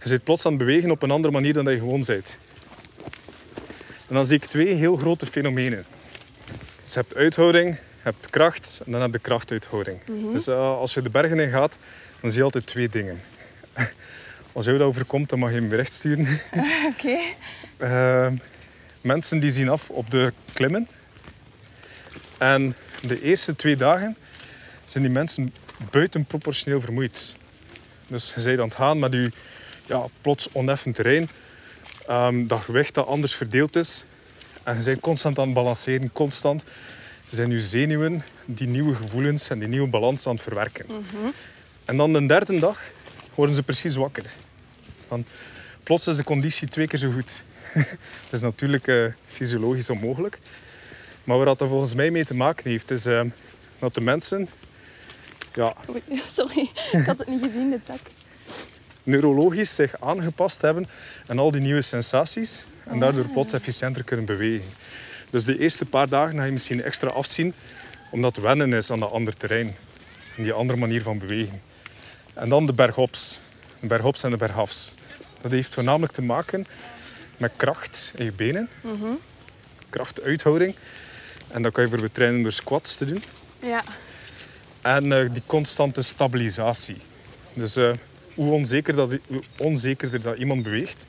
je zit plots aan het bewegen op een andere manier dan dat je gewoon bent. En dan zie ik twee heel grote fenomenen. Dus je hebt uithouding, je hebt kracht en dan heb je krachtuithouding. Dus eh, als je de bergen in gaat, dan zie je altijd twee dingen. (laughs) Als jou dat overkomt, dan mag je hem recht sturen. (laughs) Oké. Eh, mensen die zien af op de klimmen. En de eerste twee dagen zijn die mensen buitenproportioneel vermoeid. Dus je bent aan het gaan met je ja, plots oneffen terrein. ehm, dat gewicht dat anders verdeeld is. En je bent constant aan het balanceren, constant. Zijn je zenuwen die nieuwe gevoelens en die nieuwe balans aan het verwerken. En dan de derde dag worden ze precies wakker. Van, plots is de conditie twee keer zo goed. (laughs) dat is natuurlijk eh, fysiologisch onmogelijk. Maar waar dat er volgens mij mee te maken heeft, is eh, dat de mensen ja, Oei, (laughs) Sorry, ik had het niet gezien, de tak. neurologisch zich aangepast hebben aan al die nieuwe sensaties en daardoor plots efficiënter kunnen bewegen. Dus de eerste paar dagen ga je misschien extra afzien, omdat wennen is aan dat ander terrein. En die andere manier van bewegen. En dan de berghops. De berghops en de bergafs. Dat heeft voornamelijk te maken met kracht in je benen. Krachtuithouding. En dat kan je voor betrainen door squats te doen. Ja. En eh, die constante stabilisatie. Dus eh, hoe, onzeker dat, hoe onzekerder dat iemand beweegt,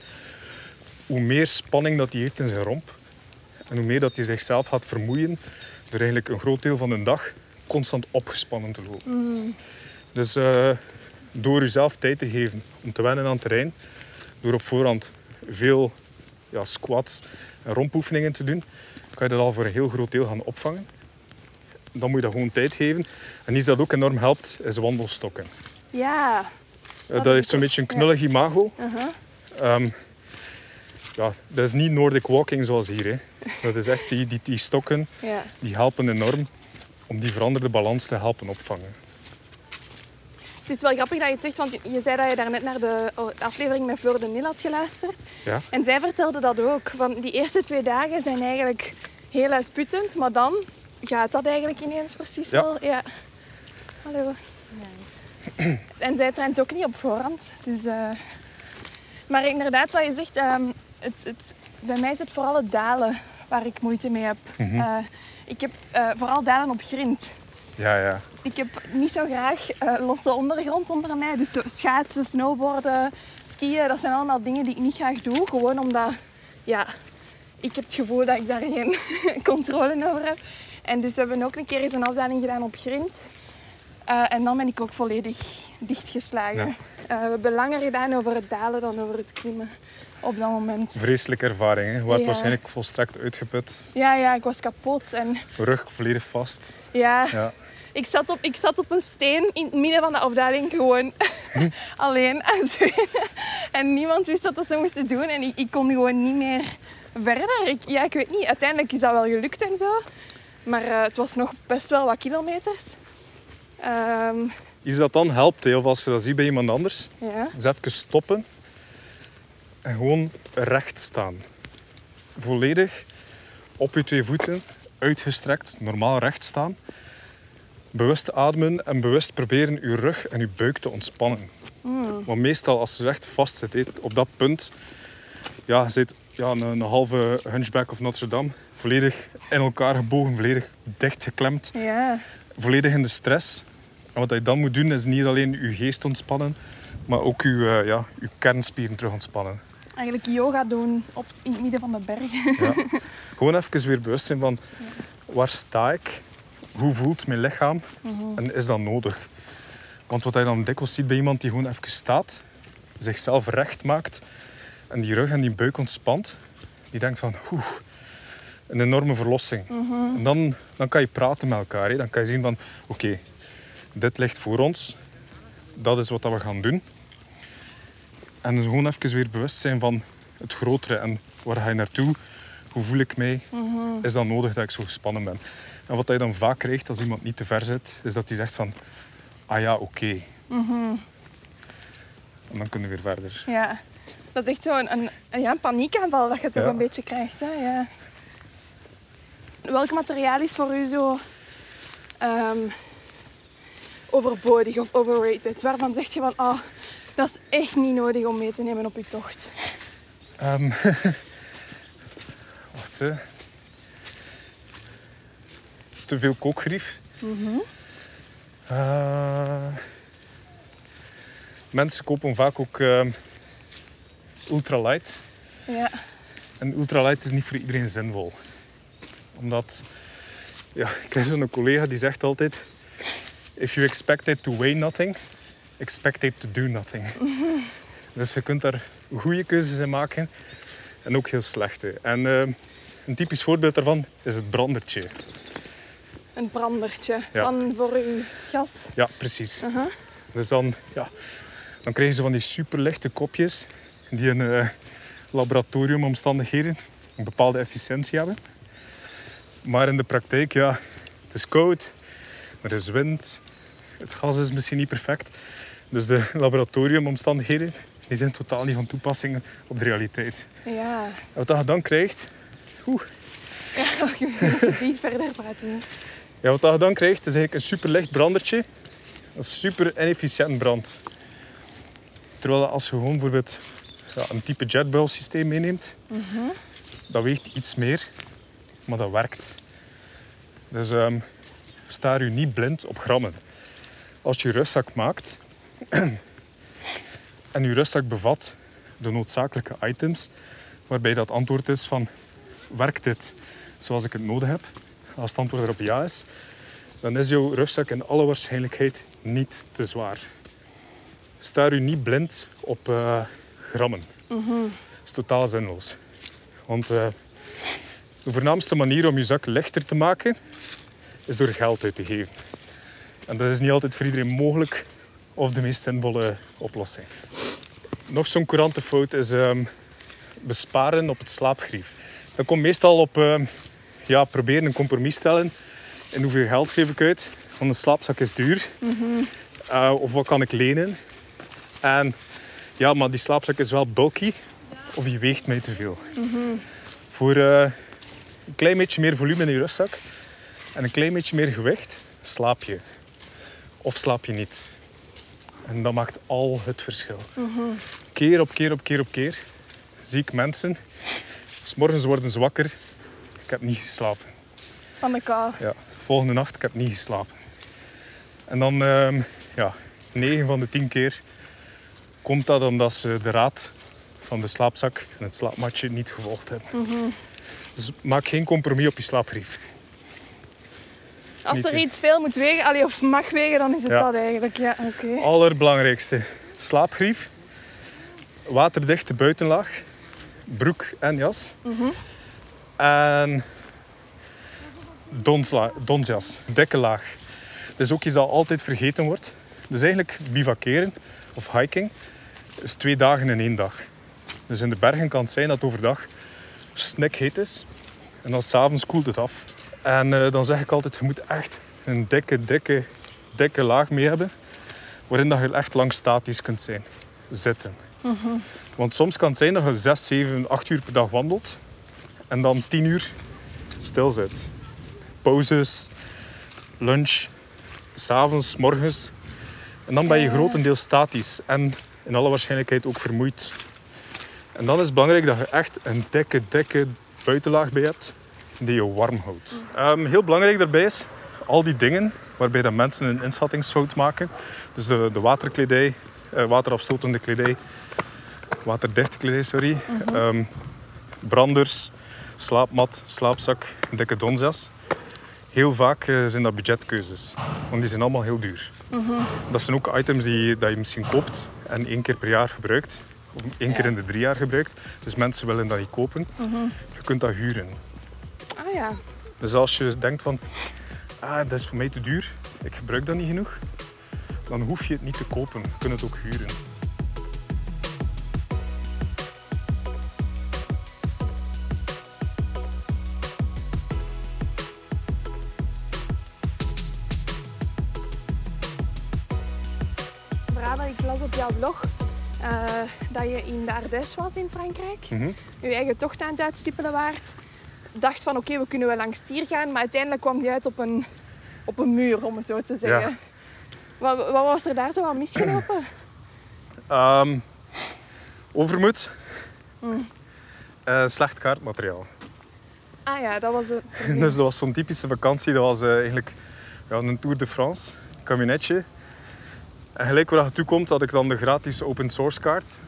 hoe meer spanning dat hij heeft in zijn romp. En hoe meer dat hij zichzelf gaat vermoeien door eigenlijk een groot deel van de dag constant opgespannen te lopen. Dus eh, door jezelf tijd te geven om te wennen aan het terrein, door op voorhand veel ja, squats en rompoefeningen te doen, kan je dat al voor een heel groot deel gaan opvangen. Dan moet je dat gewoon tijd geven. En iets dat ook enorm helpt, is wandelstokken. Ja. Eh, Dat heeft zo'n beetje een knullig imago. Uh-huh. Ehm, ja, dat is niet Nordic walking zoals hier. Hè. Dat is echt die, die, die stokken Ja. die helpen enorm om die veranderde balans te helpen opvangen. Het is wel grappig dat je het zegt, want je, zei dat je daarnet naar de oh, aflevering met Floor de Nil had geluisterd. Ja? En zij vertelde dat ook. Van die eerste twee dagen zijn eigenlijk heel uitputtend, maar dan gaat dat eigenlijk ineens precies Ja. wel. Ja. Hallo. En zij traint ook niet op voorhand. Dus, eh, Maar inderdaad, wat je zegt, ehm, het, het, bij mij is het vooral het dalen waar ik moeite mee heb. Eh, ik heb eh, vooral dalen op grind. Ja, ja. Ik heb niet zo graag eh, losse ondergrond onder mij. Dus schaatsen, snowboarden, skiën, dat zijn allemaal dingen die ik niet graag doe. Gewoon omdat, ja, ik heb het gevoel dat ik daar geen (laughs) controle over heb. En dus we hebben ook een keer eens een afdaling gedaan op grind. Eh, en dan ben ik ook volledig dichtgeslagen. Ja. Eh, we hebben langer gedaan over het dalen dan over het klimmen op dat moment. Vreselijke ervaring. Hè? Je Ja. waarschijnlijk volstrekt uitgeput. Ja, ja, ik was kapot. En Rug volledig vast. ja, Ja. Ik, zat op, ik zat op een steen in het midden van de afdaling gewoon (laughs) alleen (laughs) aan het. En niemand wist wat ze moesten doen. En ik, ik kon gewoon niet meer verder. Ik, ja, ik weet niet. Uiteindelijk is dat wel gelukt en zo. Maar eh, het was nog best wel wat kilometers. Ehm, Iets dat dan helpt, of als je dat ziet bij iemand anders, ja. is even stoppen en gewoon recht staan. Volledig op je twee voeten, uitgestrekt, normaal recht staan. Bewust ademen en bewust proberen je rug en je buik te ontspannen. Want meestal als je echt vast zit, op dat punt, ja, zit ja, een, een halve hunchback of Notre Dame, volledig in elkaar gebogen, volledig dichtgeklemd Ja. volledig in de stress. En wat je dan moet doen, is niet alleen je geest ontspannen, maar ook je, eh, ja, je kernspieren terug ontspannen. Eigenlijk yoga doen op, in het midden van de bergen. Ja. (laughs) Gewoon even weer bewust zijn van waar sta ik, hoe voelt mijn lichaam en is dat nodig? Want wat je dan dikwijls ziet bij iemand die gewoon even staat, zichzelf recht maakt en die rug en die buik ontspant, die denkt van oeh, een enorme verlossing. En dan, dan kan je praten met elkaar. Hè. Dan kan je zien van oké, dit ligt voor ons, dat is wat we gaan doen. En dus gewoon even weer bewust zijn van het grotere en waar ga je naartoe, hoe voel ik mij, is dat nodig dat ik zo gespannen ben. En wat je dan vaak krijgt als iemand niet te ver zit, is dat hij zegt van ah ja, oké. En dan kunnen we weer verder. Ja. Dat is echt zo'n een, een, ja, een paniekaanval dat je toch Ja. een beetje krijgt. Hè? Ja. Welk materiaal is voor u zo ehm, overbodig of overrated? Waarvan zeg je van, oh, dat is echt niet nodig om mee te nemen op je tocht? Ehm, (laughs) wacht hè. Te veel kookgrief. Eh, mensen kopen vaak ook ehm, ultralight. Ja, En ultralight is niet voor iedereen zinvol. Omdat, ja, ik heb zo'n collega die zegt altijd... If you expect it to weigh nothing, expect it to do nothing. (laughs) Dus je kunt daar goede keuzes in maken en ook heel slechte. En eh, een typisch voorbeeld daarvan is het brandertje. Een brandertje Ja. van voor uw gas. Ja, precies. Uh-huh. Dus dan, ja, dan krijgen ze van die superlichte kopjes die in eh, laboratoriumomstandigheden een bepaalde efficiëntie hebben. Maar in de praktijk, ja, het is koud, er is wind, het gas is misschien niet perfect. Dus de laboratoriumomstandigheden die zijn totaal niet van toepassing op de realiteit. Ja, En wat je dan krijgt, oeh, ja je moet alsjeblieft verder praten. Ja, wat je dan krijgt, is eigenlijk een superlicht brandertje. Een super inefficiënt brand. Terwijl als je gewoon bijvoorbeeld ja, een type jetboil systeem meeneemt, dat weegt iets meer, maar dat werkt. Dus ehm sta je niet blind op grammen. Als je je rustzak maakt (clears throat) en je rustzak bevat de noodzakelijke items, waarbij dat antwoord is van werkt dit zoals ik het nodig heb? Als het antwoord erop ja is, dan is jouw rugzak in alle waarschijnlijkheid niet te zwaar. Sta u niet blind op eh, grammen. Dat is totaal zinloos. Want eh, de voornaamste manier om je zak lichter te maken, is door geld uit te geven. En dat is niet altijd voor iedereen mogelijk of de meest zinvolle oplossing. Nog zo'n courante fout is ehm, besparen op het slaapgrief. Dat komt meestal op ehm, ja, proberen een compromis stellen in hoeveel geld geef ik uit. Want een slaapzak is duur. Eh, of wat kan ik lenen? En ja, maar die slaapzak is wel bulky of die weegt mij te veel. Voor eh, een klein beetje meer volume in je rustzak en een klein beetje meer gewicht slaap je. Of slaap je niet. En dat maakt al het verschil. Keer op keer op keer op keer zie ik mensen. S morgens worden ze wakker. Ik heb niet geslapen. Van de kou. Ja, volgende nacht, ik heb niet geslapen. En dan, ehm ja, 9 van de 10 keer komt dat omdat ze de raad van de slaapzak en het slaapmatje niet gevolgd hebben. Dus maak geen compromis op je slaapgrief. Als Niet er iets veel moet wegen, allee, of mag wegen, dan is het Ja. dat eigenlijk. Ja, oké. Allerbelangrijkste. Slaapgrief. Waterdichte buitenlaag. Broek en jas. En donsla- donsjas. Dikke laag. Dat is ook iets dat altijd vergeten wordt. Dus eigenlijk bivakeren of hiking is twee dagen in één dag. Dus in de bergen kan het zijn dat het overdag snikheet is. En dan s'avonds koelt het af. En eh, dan zeg ik altijd, je moet echt een dikke, dikke, dikke laag mee hebben waarin dat je echt lang statisch kunt zijn. Zitten. Want soms kan het zijn dat je 6, 7, 8 uur per dag wandelt en dan 10 uur stil zit. Pauzes, lunch, s'avonds, morgens. En dan ben je grotendeels statisch en in alle waarschijnlijkheid ook vermoeid. En dan is het belangrijk dat je echt een dikke, dikke buitenlaag bij hebt die je warm houdt. Ehm, heel belangrijk daarbij is al die dingen waarbij dat mensen een inschattingsfout maken. Dus de, de waterkledij, eh, waterafstotende kledij, waterdichte kledij, sorry. Ehm, branders, slaapmat, slaapzak, dikke donsjas. Heel vaak eh, zijn dat budgetkeuzes, want die zijn allemaal heel duur. Dat zijn ook items die dat je misschien koopt en één keer per jaar gebruikt. Of één keer Ja. in de drie jaar gebruikt. Dus mensen willen dat niet kopen. Je kunt dat huren. Ah ja. Dus als je denkt van, ah, dat is voor mij te duur, ik gebruik dat niet genoeg, dan hoef je het niet te kopen. Je kunt het ook huren. Las op jouw blog eh, dat je in de Ardèche was in Frankrijk. Mhm. Je eigen tocht aan het uitstippelen waard. Dacht van oké, we kunnen wel langs Stier gaan, maar uiteindelijk kwam je uit op een, op een muur, om het zo te zeggen. Ja. Wat, wat was er daar zo aan misgelopen? Ehm, overmoed. Eh, slecht kaartmateriaal. Ah ja, dat was het. (laughs) Dus dat was zo'n typische vakantie. Dat was eh, eigenlijk ja, een Tour de France, een kabinetje. En gelijk waar je toe komt, had ik dan de gratis open source kaart.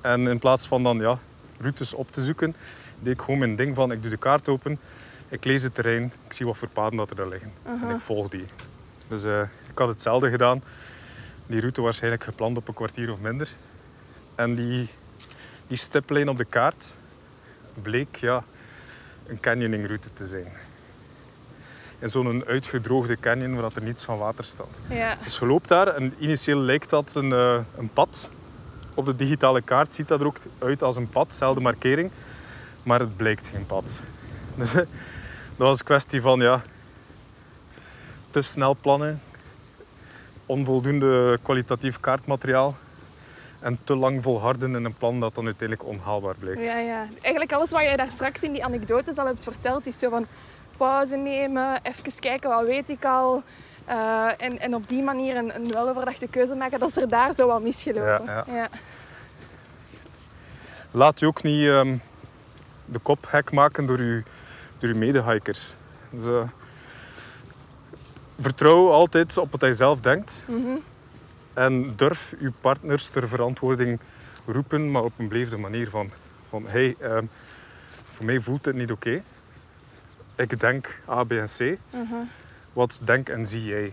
En in plaats van dan ja, routes op te zoeken, deed ik gewoon mijn ding van ik doe de kaart open, ik lees het terrein, ik zie wat voor paden dat er daar liggen. En ik volg die. Dus eh, ik had hetzelfde gedaan. Die route waarschijnlijk gepland op een kwartier of minder. En die, die stiplijn op de kaart bleek ja, een canyoningroute te zijn. In zo'n uitgedroogde canyon waar er niets van water staat. Ja. Dus je loopt daar en initieel lijkt dat een, eh, een pad. Op de digitale kaart ziet dat er ook uit als een pad, dezelfde markering. Maar het blijkt geen pad. (laughs) Dus dat was een kwestie van ja, te snel plannen, onvoldoende kwalitatief kaartmateriaal en te lang volharden in een plan dat dan uiteindelijk onhaalbaar blijkt. Ja, ja. Eigenlijk alles wat jij daar straks in die anekdotes al hebt verteld, is zo van pauze nemen, even kijken wat weet ik al. eh, en, en op die manier een, een weloverdachte keuze maken, dat is er daar zo wat misgelopen. Ja, ja. Laat je ook niet ehm, de kop gek maken door je, door je medehikers. Dus, vertrouw altijd op wat hij zelf denkt. Mhm. En durf je partners ter verantwoording roepen, maar op een beleefde manier van... van hey, ehm, voor mij voelt het niet oké. Ik denk A, B en C. Mhm. Wat denk en zie jij?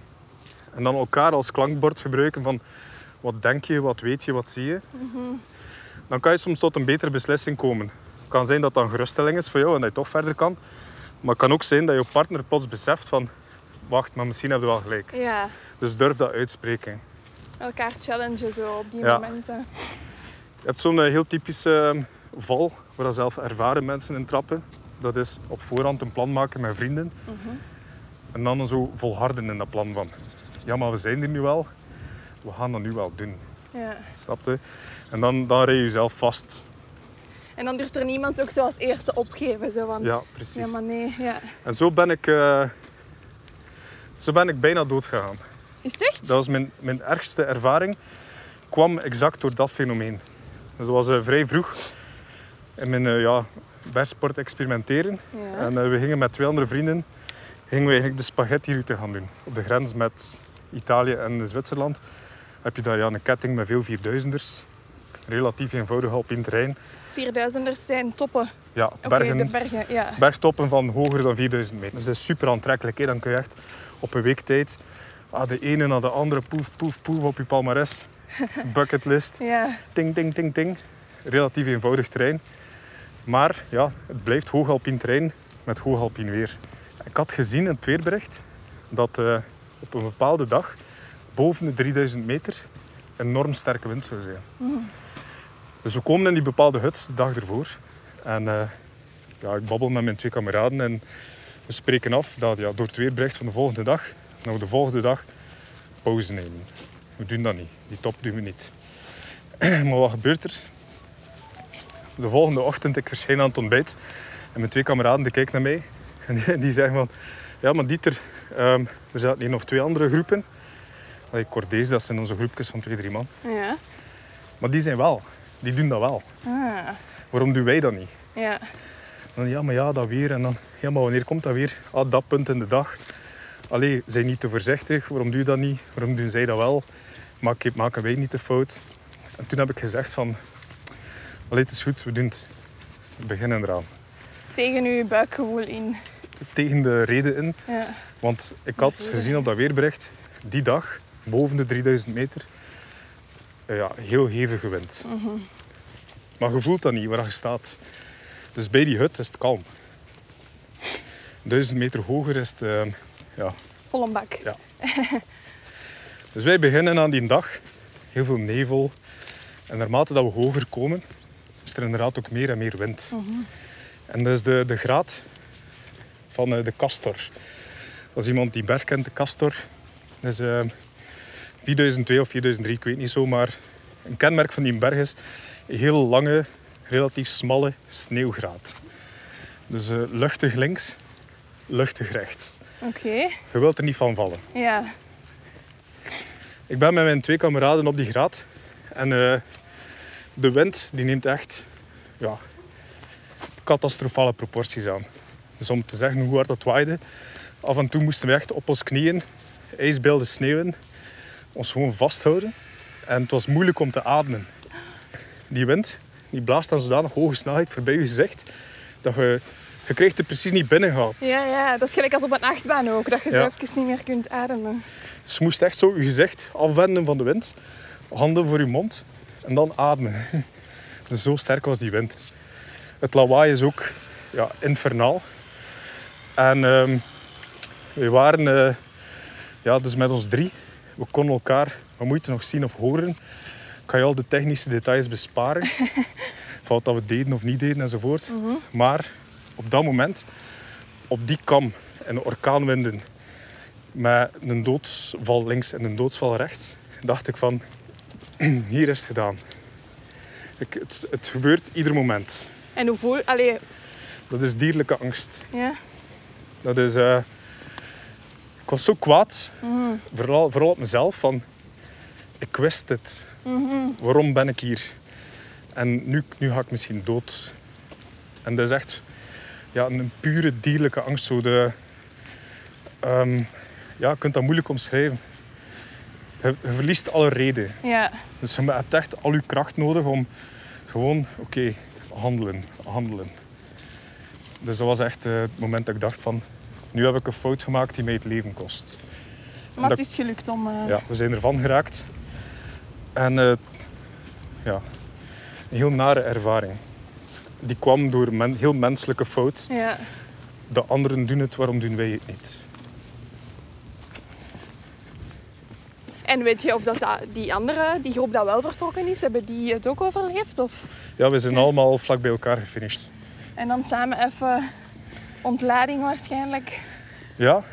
En dan elkaar als klankbord gebruiken van... Wat denk je, wat weet je, wat zie je? Dan kan je soms tot een betere beslissing komen. Het kan zijn dat dat een geruststelling is voor jou en dat je toch verder kan. Maar het kan ook zijn dat je partner plots beseft van... Wacht, maar misschien heb je wel gelijk. ja. Dus durf dat uitspreken. Elkaar challengen zo op die Ja. momenten. Je hebt zo'n eh, heel typische eh, val waar zelf ervaren mensen in trappen. Dat is op voorhand een plan maken met vrienden. En dan zo volharden in dat plan van... Ja, maar we zijn er nu wel. We gaan dat nu wel doen. Ja. Snap je? En dan, dan rij je jezelf vast. En dan durft er niemand ook zo als eerste opgeven. Zo van, Ja, ja precies. maar nee. Ja. En zo ben ik... eh, zo ben ik bijna dood gegaan. Is het echt? Dat was mijn, mijn ergste ervaring. kwam exact door dat fenomeen. Dus dat was eh, vrij vroeg in mijn uh, ja, bergsport experimenteren. Ja. En uh, we gingen met twee andere vrienden gingen we eigenlijk de spaghetti-route gaan doen. Op de grens met Italië en Zwitserland heb je daar ja, een ketting met veel vierduizenders. relatief eenvoudig alpin terrein. 4000ers zijn toppen. Ja, bergen, de bergen, ja. bergtoppen van hoger dan 4000 meter. Dus dat is super aantrekkelijk. Hè. Dan kun je echt op een week tijd ah, de ene na de andere poef, poef, poef op je palmares. (laughs) Bucketlist. Ja, Ting, ting, ting, ting. Relatief eenvoudig terrein. Maar ja, het blijft hoogalpien terrein met hoogalpien weer. Ik had gezien in het weerbericht dat eh, op een bepaalde dag boven de 3000 meter enorm sterke wind zou zijn. Dus we komen in die bepaalde hut de dag ervoor. En eh, ja, ik babbel met mijn twee kameraden en we spreken af dat ja, door het weerbericht van de volgende dag, we de volgende dag pauze nemen. We doen dat niet. Die top doen we niet. (clears throat) maar wat gebeurt er? De volgende ochtend, ik verschijn aan het ontbijt en mijn twee kameraden die kijken naar mij en die, die zeggen van ja, maar Dieter, ehm, er zaten hier nog twee andere groepen. Allee, Cordees, dat zijn onze groepjes van twee, drie man. ja. Maar die zijn wel. Die doen dat wel. Ah, Waarom doen wij dat niet? ja. Dan, ja, maar ja, dat weer. En dan, ja, maar wanneer komt dat weer? Ah, dat punt in de dag. Allee, zijn niet te voorzichtig. Waarom doe je dat niet? Waarom doen zij dat wel? Maak, maken wij niet de fout? En toen heb ik gezegd van... Allee, het is goed, we doen het. We beginnen eraan. Tegen uw buikgevoel in. Tegen de reden in. Ja. Want ik had gezien op dat weerbericht, die dag, boven de 3000 meter, eh, ja, heel hevige wind. Maar je voelt dat niet waar je staat. Dus bij die hut is het kalm. 1000 meter hoger is het, eh, ja. Vol een bak. Ja. Dus wij beginnen aan die dag, heel veel nevel. En naarmate dat we hoger komen, is er inderdaad ook meer en meer wind. En dat is de, de graad van eh, de castor. Als iemand die berg kent, de castor, dat is eh, 4002 of 4003, ik weet niet zo, maar een kenmerk van die berg is een heel lange, relatief smalle sneeuwgraad. Dus eh, luchtig links, luchtig rechts. Oké. Je wilt er niet van vallen. Ja. Ik ben met mijn twee kameraden op die graad. En eh, de wind die neemt echt ja, catastrofale proporties aan. Dus om te zeggen hoe hard dat waaide, af en toe moesten we echt op ons knieën, ijsbeelden sneeuwen, ons gewoon vasthouden. En het was moeilijk om te ademen. Die wind die blaast aan zodanig hoge snelheid voorbij je gezicht, dat je, je krijgt er precies niet binnen gehad. Ja, ja, dat is gelijk als op een achtbaan ook, dat je zo even niet meer kunt ademen. Dus je moest echt zo je gezicht afwenden van de wind. Handen voor je mond. En dan ademen. Dus (laughs) zo sterk was die wind. Het lawaai is ook ja, infernaal. En ehm we waren eh, ja, dus met ons drie. We konden elkaar met moeite nog zien of horen. Ik ga je al de technische details besparen. (laughs) Wat dat we deden of niet deden enzovoort. Maar op dat moment, op die kam en de orkaanwinden met een doodsval links en een doodsval rechts, dacht ik van, (clears throat) hier is het gedaan. Ik, het, het gebeurt ieder moment. En hoe voel... Allee, Dat is dierlijke angst. ja. Dat is... eh, ik was zo kwaad, vooral, vooral op mezelf, van... Ik wist het. Waarom ben ik hier? En nu, nu ga ik misschien dood. En dat is echt ja, een pure dierlijke angst. Zo de, ehm, ja, je kunt dat moeilijk omschrijven. Je, je verliest alle reden. Ja. Dus je hebt echt al je kracht nodig om gewoon, oké, handelen, handelen. Dus dat was echt eh, het moment dat ik dacht van, nu heb ik een fout gemaakt die mij het leven kost. Maar Dat- het is gelukt om... eh, Ja, we zijn ervan geraakt. En eh, ja, een heel nare ervaring. Die kwam door een heel menselijke fout. ja. De anderen doen het, waarom doen wij het niet? En weet je of dat, die andere, die groep dat wel vertrokken is, hebben die het ook overleefd? Of... Ja, we zijn allemaal vlak bij elkaar gefinished. En dan samen even ontlading waarschijnlijk. Ja,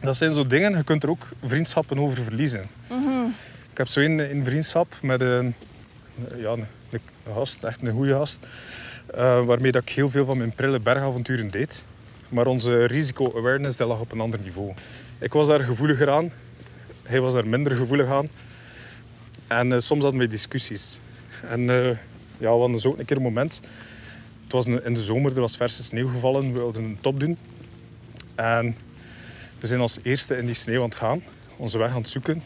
dat zijn zo dingen. Je kunt er ook vriendschappen over verliezen. Ik heb zo een, een vriendschap met een, ja, een, een gast, echt een goede gast, eh, waarmee dat ik heel veel van mijn prille bergavonturen deed. Maar onze risico-awareness lag op een ander niveau. Ik was daar gevoeliger aan, hij was daar minder gevoelig aan. En eh, soms hadden we discussies. En eh, ja, we hadden zo ook een keer een moment. Het was een- in de zomer, er was verse sneeuw gevallen. We wilden een top doen. En we zijn als eerste in die sneeuw aan het gaan, onze weg aan het zoeken.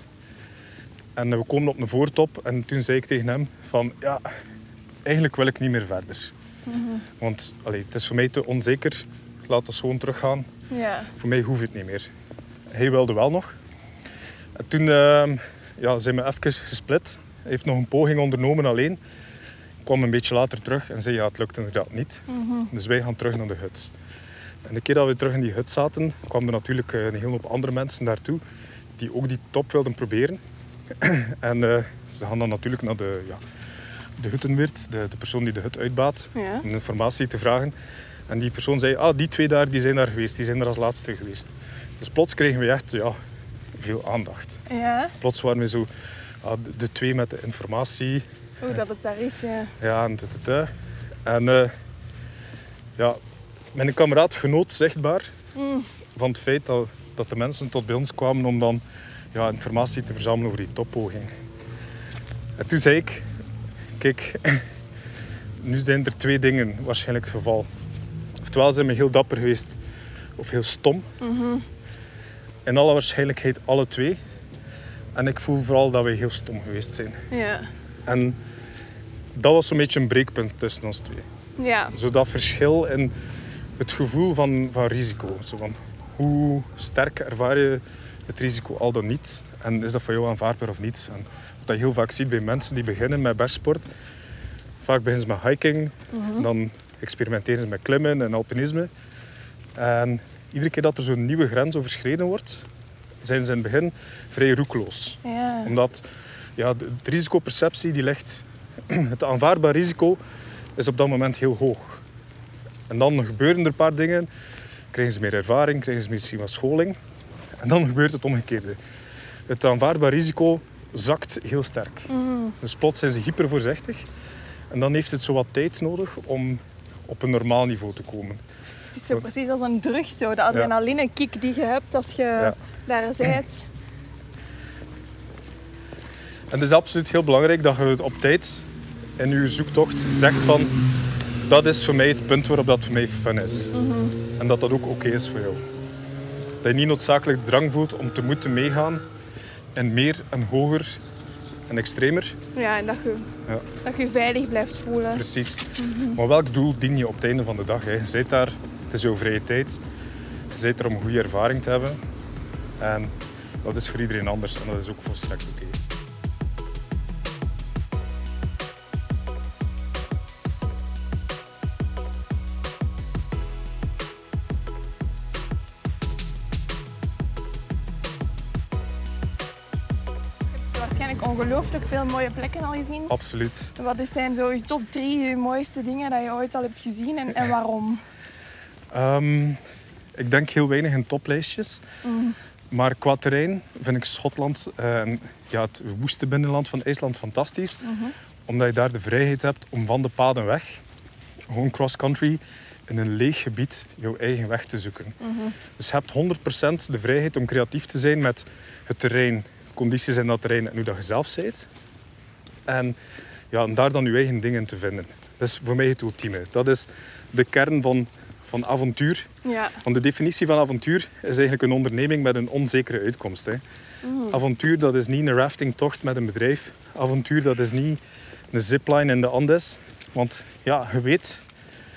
En we komen op een voortop en toen zei ik tegen hem van ja, eigenlijk wil ik niet meer verder. Want allee, het is voor mij te onzeker. Laat ons gewoon teruggaan. Ja. Voor mij hoeft het niet meer. Hij wilde wel nog. En toen ehm, ja, zijn we even gesplit. Hij heeft nog een poging ondernomen alleen. Kwam een beetje later terug en zei ja, het lukt inderdaad niet. Dus wij gaan terug naar de hut. En de keer dat we terug in die hut zaten, kwamen er natuurlijk eh, een hele hoop andere mensen daartoe die ook die top wilden proberen. (clears throat) en eh, ze gaan dan natuurlijk naar de, ja, de huttenweert, de, de persoon die de hut uitbaat, Ja. om informatie te vragen. En die persoon zei, ah, die twee daar die zijn daar geweest, die zijn er als laatste geweest. Dus plots kregen we echt ja, veel aandacht. Ja. Plots waren we zo ah, de, twee met de informatie. Hoe dat het daar is, ja. Ja, en. En eh, ja, mijn kameraad genoot zichtbaar Mm. van het feit dat, dat de mensen tot bij ons kwamen om dan ja, informatie te verzamelen over die toppoging. En toen zei ik, kijk, (laughs) nu zijn er twee dingen waarschijnlijk het geval. Oftewel zijn we heel dapper geweest of heel stom. In alle waarschijnlijkheid alle twee. En ik voel vooral dat wij heel stom geweest zijn. Ja. En dat was zo'n beetje een breekpunt tussen ons twee. Ja. Zo dat verschil in het gevoel van, van risico. Zo van, hoe sterk ervaar je het risico al dan niet? En is dat voor jou aanvaardbaar of niet? En wat je heel vaak ziet bij mensen die beginnen met bergsport. Vaak beginnen ze met hiking. Dan experimenteren ze met klimmen en alpinisme. En iedere keer dat er zo'n nieuwe grens overschreden wordt, zijn ze in het begin vrij roekeloos Ja. omdat ja, de, de risicoperceptie die ligt, (clears throat) het aanvaardbaar risico is op dat moment heel hoog. En dan gebeuren er een paar dingen, krijgen ze meer ervaring, krijgen ze misschien wat scholing. En dan gebeurt het omgekeerde. Het aanvaardbaar risico zakt heel sterk. Dus plots zijn ze hypervoorzichtig. En dan heeft het zo wat tijd nodig om op een normaal niveau te komen. Het is zo precies als een drug, zo. De adrenaline-kick die je hebt als je Ja. daar bent. En het is absoluut heel belangrijk dat je op tijd in je zoektocht zegt van dat is voor mij het punt waarop dat voor mij fun is. En dat dat ook oké is voor jou. Dat je niet noodzakelijk de drang voelt om te moeten meegaan en meer en hoger en extremer. Ja, en dat je, Ja. dat je veilig blijft voelen. Precies. Maar welk doel dien je op het einde van de dag? Hè? Je zit daar, het is jouw vrije tijd. Je zit er om een goede ervaring te hebben. En dat is voor iedereen anders en dat is ook volstrekt oké. Je hebt waarschijnlijk ongelooflijk veel mooie plekken al gezien. Absoluut. Wat zijn zo je top drie je mooiste dingen dat je ooit al hebt gezien en, en waarom? Ehm, ik denk heel weinig in toplijstjes. Maar qua terrein vind ik Schotland eh, en ja, het woeste binnenland van IJsland fantastisch. Omdat je daar de vrijheid hebt om van de paden weg, gewoon cross-country, in een leeg gebied jouw eigen weg te zoeken. Dus je hebt 100% de vrijheid om creatief te zijn met het terrein, condities in dat terrein en hoe dat je zelf bent. En, ja, en daar dan je eigen dingen te vinden. Dat is voor mij het ultieme. Dat is de kern van, van avontuur. Ja. Want de definitie van avontuur is eigenlijk een onderneming met een onzekere uitkomst. Hè. Avontuur dat is niet een raftingtocht met een bedrijf. Avontuur dat is niet een zipline in de Andes. Want ja, je weet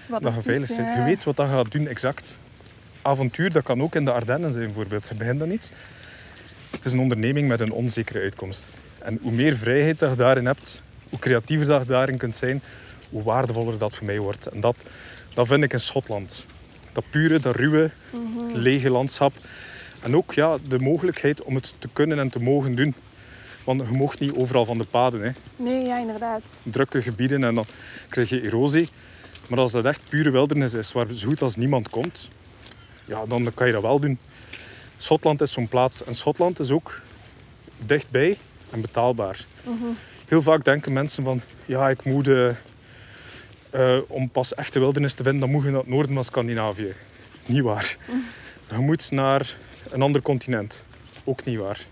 Wat dat je veilig is, ja. Je weet wat dat gaat doen exact. Avontuur dat kan ook in de Ardennen zijn bijvoorbeeld. Je begint dan iets. Het is een onderneming met een onzekere uitkomst. En hoe meer vrijheid dat je daarin hebt, hoe creatiever dat je daarin kunt zijn, hoe waardevoller dat voor mij wordt. En dat, dat vind ik in Schotland. Dat pure, dat ruwe, lege landschap. En ook ja, de mogelijkheid om het te kunnen en te mogen doen. Want je mocht niet overal van de paden. Hè. Nee, ja, inderdaad. Drukke gebieden en dan krijg je erosie. Maar als dat echt pure wildernis is, waar zo goed als niemand komt, ja, dan kan je dat wel doen. Schotland is zo'n plaats. En Schotland is ook dichtbij en betaalbaar. Heel vaak denken mensen van, ja, ik moet... eh, eh, om pas echte wildernis te vinden, dan moet je naar het noorden van Scandinavië. Niet waar. (laughs) Je moet naar een ander continent. Ook niet waar.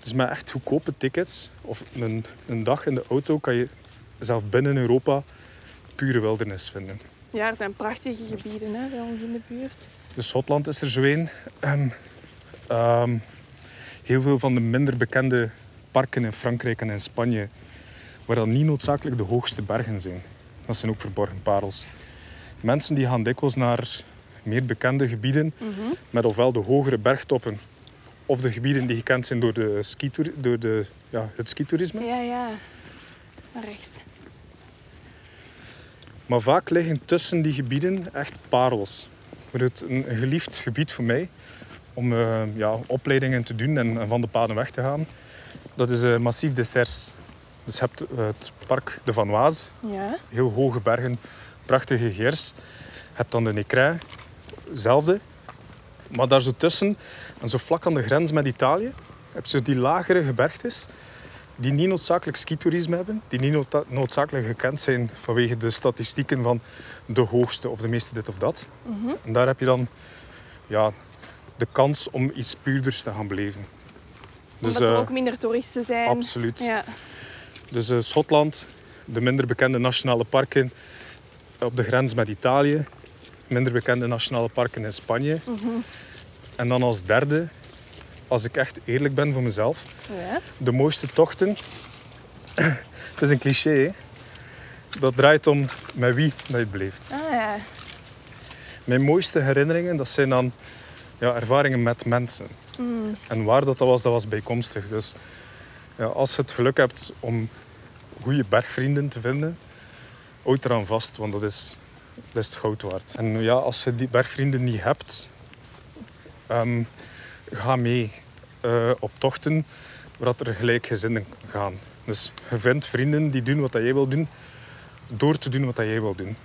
Dus met echt goedkope tickets of een, een dag in de auto kan je zelf binnen Europa pure wildernis vinden. Ja, er zijn prachtige gebieden hè, bij ons in de buurt. Dus Schotland is er zo een. Ehm, ehm, heel veel van de minder bekende parken in Frankrijk en in Spanje, waar dan niet noodzakelijk de hoogste bergen zijn. Dat zijn ook verborgen parels. Mensen die gaan dikwijls naar meer bekende gebieden, met ofwel de hogere bergtoppen, of de gebieden die gekend zijn door, de skitoer, door de, ja, het skitoerisme. Ja, ja. Rechts. Maar vaak liggen tussen die gebieden echt parels. Het een, geliefd gebied voor mij om eh, ja, opleidingen te doen en, en van de paden weg te gaan. Dat is uh, Massif des Serres. Dus je hebt het park de Vanoise, Ja. heel hoge bergen, prachtige gers. Je hebt dan de Nécrin, hetzelfde. Maar daar zo tussen, en zo vlak aan de grens met Italië, heb je die lagere gebergtes die niet noodzakelijk skitoerisme hebben, die niet noodza- noodzakelijk gekend zijn vanwege de statistieken van de hoogste of de meeste dit of dat. En daar heb je dan ja, de kans om iets puurders te gaan beleven. Dus, Omdat er eh, ook minder toeristen zijn. absoluut. Ja. Dus eh, Schotland, de minder bekende nationale parken op de grens met Italië, minder bekende nationale parken in Spanje. En dan als derde, als ik echt eerlijk ben voor mezelf, ja. de mooiste tochten. Het is een cliché, hè? Dat draait om met wie dat je beleeft. Ah ja. Mijn mooiste herinneringen, dat zijn dan ja, ervaringen met mensen. En waar dat, dat was, dat was bijkomstig. Dus ja, als je het geluk hebt om goede bergvrienden te vinden, houd eraan vast, want dat is, dat is het goud waard. En ja, als je die bergvrienden niet hebt, ehm, ga mee eh, op tochten waar er gelijkgezinden gaan. Dus je vindt vrienden die doen wat dat jij wil doen, door te doen wat dat jij wil doen.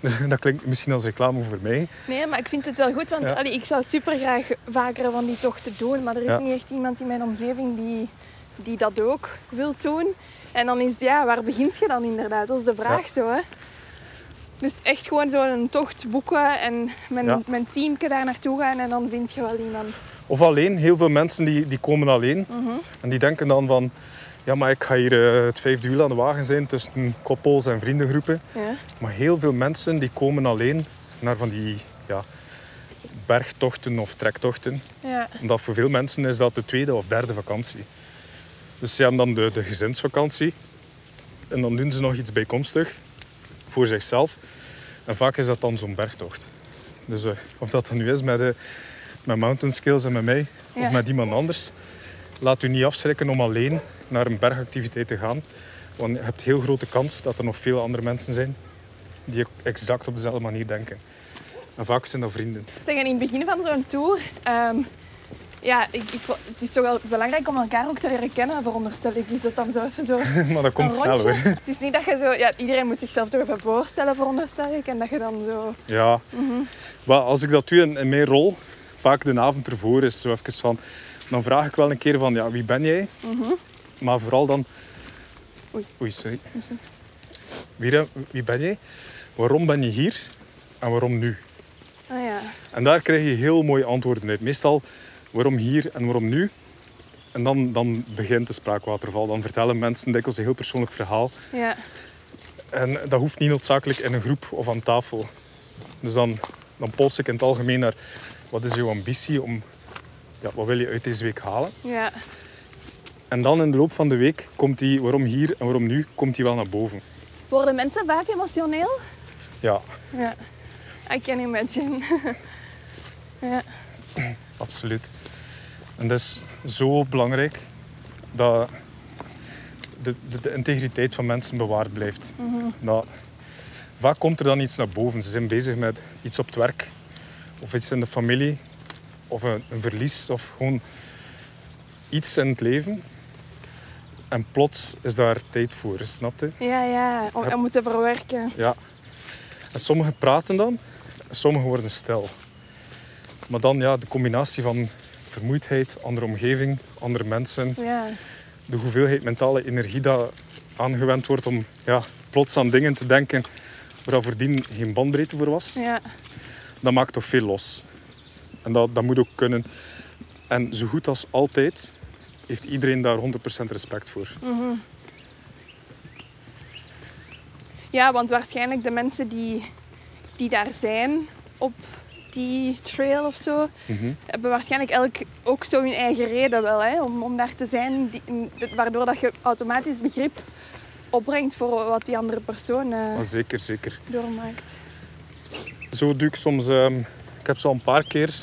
(laughs) Dat klinkt misschien als reclame voor mij. Nee, maar ik vind het wel goed, want Ja. allee, ik zou super graag vaker van die tochten doen, maar er is Ja. niet echt iemand in mijn omgeving die, die dat ook wil doen. En dan is, ja, waar begint je dan inderdaad? Dat is de vraag zo, hè. Dus echt gewoon zo'n tocht boeken en Ja. mijn teamje daar naartoe gaan en dan vind je wel iemand. Of alleen, heel veel mensen die, die komen alleen. En die denken dan van, ja maar ik ga hier eh, het vijfde wiel aan de wagen zijn tussen koppels en vriendengroepen. Ja. Maar heel veel mensen die komen alleen naar van die ja, bergtochten of trektochten. Ja. Omdat voor veel mensen is dat de tweede of derde vakantie. Dus ze hebben dan de, de gezinsvakantie. En dan doen ze nog iets bijkomstig voor zichzelf. En vaak is dat dan zo'n bergtocht. Dus eh, of dat dan nu is met, eh, met mountain skills en met mij, Ja. of met iemand anders. Laat u niet afschrikken om alleen naar een bergactiviteit te gaan. Want je hebt heel grote kans dat er nog veel andere mensen zijn die exact op dezelfde manier denken. En vaak zijn dat vrienden. Zeg, in het begin van zo'n tour, ehm, ja, ik, ik, het is toch wel belangrijk om elkaar ook te leren kennen, veronderstel ik. Is dat dan zo even zo (laughs) maar dat komt snel hoor. Het is niet dat je zo... Ja, iedereen moet zichzelf toch even voorstellen, veronderstel ik. En dat je dan zo... Ja, maar als ik dat doe in, mijn rol, vaak de avond ervoor is zo even van, dan vraag ik wel een keer van, ja, wie ben jij? Maar vooral dan, Oei. oei, sorry. Wie, wie ben jij? Waarom ben je hier? En waarom nu? Ah ja. En daar krijg je heel mooie antwoorden uit. Meestal, waarom hier en waarom nu? En dan, dan begint de spraakwaterval. Dan vertellen mensen dikwijls een heel persoonlijk verhaal. Ja. En dat hoeft niet noodzakelijk in een groep of aan tafel. Dus dan, dan pols ik in het algemeen naar wat is jouw ambitie om, ja, wat wil je uit deze week halen? Ja. En dan in de loop van de week komt die waarom hier en waarom nu, komt die wel naar boven. Worden mensen vaak emotioneel? Ja, Ja. I can imagine. (laughs) ja. absoluut. En dat is zo belangrijk dat de, de, de integriteit van mensen bewaard blijft. Nou, vaak komt er dan iets naar boven. Ze zijn bezig met iets op het werk of iets in de familie of een, een verlies of gewoon iets in het leven. En plots is daar tijd voor, snap je? Ja, ja. Om, om moeten verwerken. Ja. En sommigen praten dan, en sommigen worden stil. Maar dan ja, de combinatie van vermoeidheid, andere omgeving, andere mensen, Ja. de hoeveelheid mentale energie dat aangewend wordt om ja, plots aan dingen te denken waar voordien geen bandbreedte voor was, Ja. dat maakt toch veel los. En dat, dat moet ook kunnen. En zo goed als altijd heeft iedereen daar 100% respect voor. Ja, want waarschijnlijk de mensen die, die daar zijn op die trail of zo, hebben waarschijnlijk elk ook zo hun eigen reden wel, hè, om, om daar te zijn, die, waardoor dat je automatisch begrip opbrengt voor wat die andere persoon uh, zeker, zeker. doormaakt. Zo doe ik soms... Ehm, ik heb zo een paar keer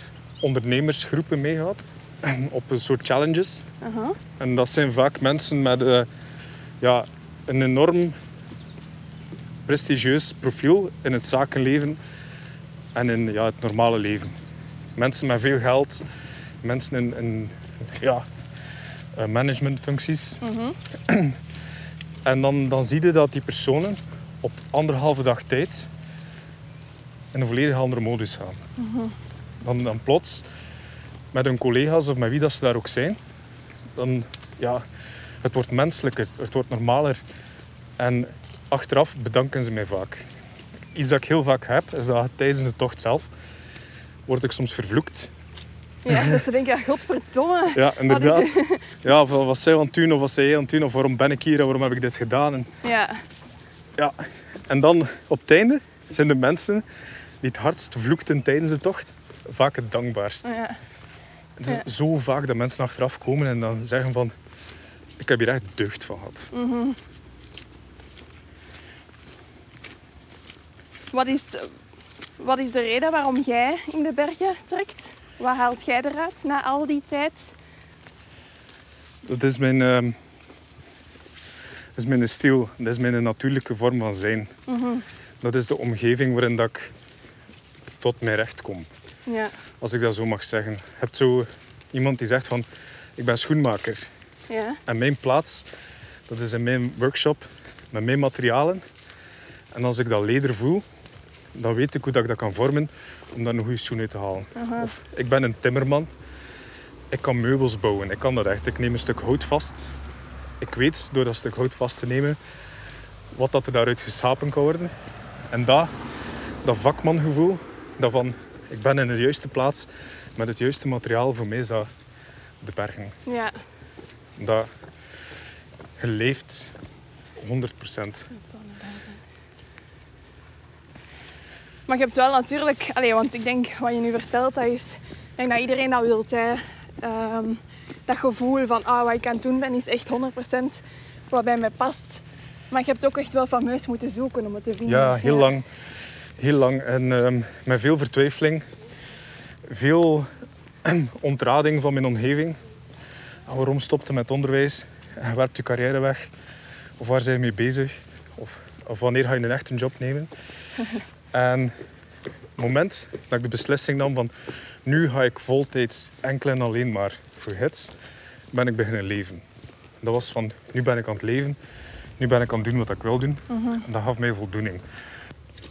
ondernemersgroepen meegehad (clears throat) op een soort challenges. En dat zijn vaak mensen met uh, ja, een enorm prestigieus profiel in het zakenleven en in ja, het normale leven. Mensen met veel geld, mensen in, ja, eh, managementfuncties. En dan, dan zie je dat die personen op anderhalve dag tijd in een volledig andere modus gaan. Dan, dan plots met hun collega's of met wie dat ze daar ook zijn, dan ja, het wordt menselijker, het wordt normaler. En achteraf bedanken ze mij vaak. Iets dat ik heel vaak heb, is dat tijdens de tocht zelf word ik soms vervloekt. Ja, (laughs) dat ze denken, ja, godverdomme. Ja, inderdaad. (laughs) Ja, of wat zij aan het doen, of wat zij aan het doen, of waarom ben ik hier en waarom heb ik dit gedaan. En, ja. ja. En dan op het einde zijn de mensen die het hardst vloekten tijdens de tocht vaak het dankbaarst. Ja. Het is zo vaak dat mensen achteraf komen en dan zeggen van... Ik heb hier echt deugd van gehad. Mhm. Wat is, wat is de reden waarom jij in de bergen trekt? Wat haalt jij eruit na al die tijd? Dat is mijn, uh, dat is mijn stil. Dat is mijn natuurlijke vorm van zijn. Mhm. Dat is de omgeving waarin dat ik tot mijn recht kom. Ja. Als ik dat zo mag zeggen. Je hebt zo iemand die zegt van... Ik ben schoenmaker. Ja. En mijn plaats, dat is in mijn workshop. Met mijn materialen. En als ik dat leder voel, dan weet ik hoe dat ik dat kan vormen om daar een goede schoen uit te halen. Of ik ben een timmerman. Ik kan meubels bouwen. Ik kan dat echt. Ik neem een stuk hout vast. Ik weet door dat stuk hout vast te nemen wat dat er daaruit geschapen kan worden. En dat, dat vakmangevoel, dat van ik ben in de juiste plaats met het juiste materiaal, voor mij is dat de bergen. Ja. Dat je leeft 100 procent. Maar je hebt wel natuurlijk, allez, want ik denk wat je nu vertelt, dat is, ik denk dat iedereen dat wil. Hè. Ehm, dat gevoel van ah, wat ik aan het doen ben, is echt 100% wat bij mij past. Maar je hebt ook echt wel fameus moeten zoeken om het te vinden. Ja, heel lang. Heel lang. En ehm, met veel vertwijfeling. Veel (clears throat) ontrading van mijn omgeving. Ah, waarom stopte met onderwijs? Je werpt je carrière weg. Of waar zijn je mee bezig? Of, of wanneer ga je een echte job nemen? (laughs) En het moment dat ik de beslissing nam van nu ga ik voltijds enkel en alleen maar voor hits, ben ik beginnen leven. Dat was van nu ben ik aan het leven, nu ben ik aan het doen wat ik wil doen. Mhm. En dat gaf mij voldoening.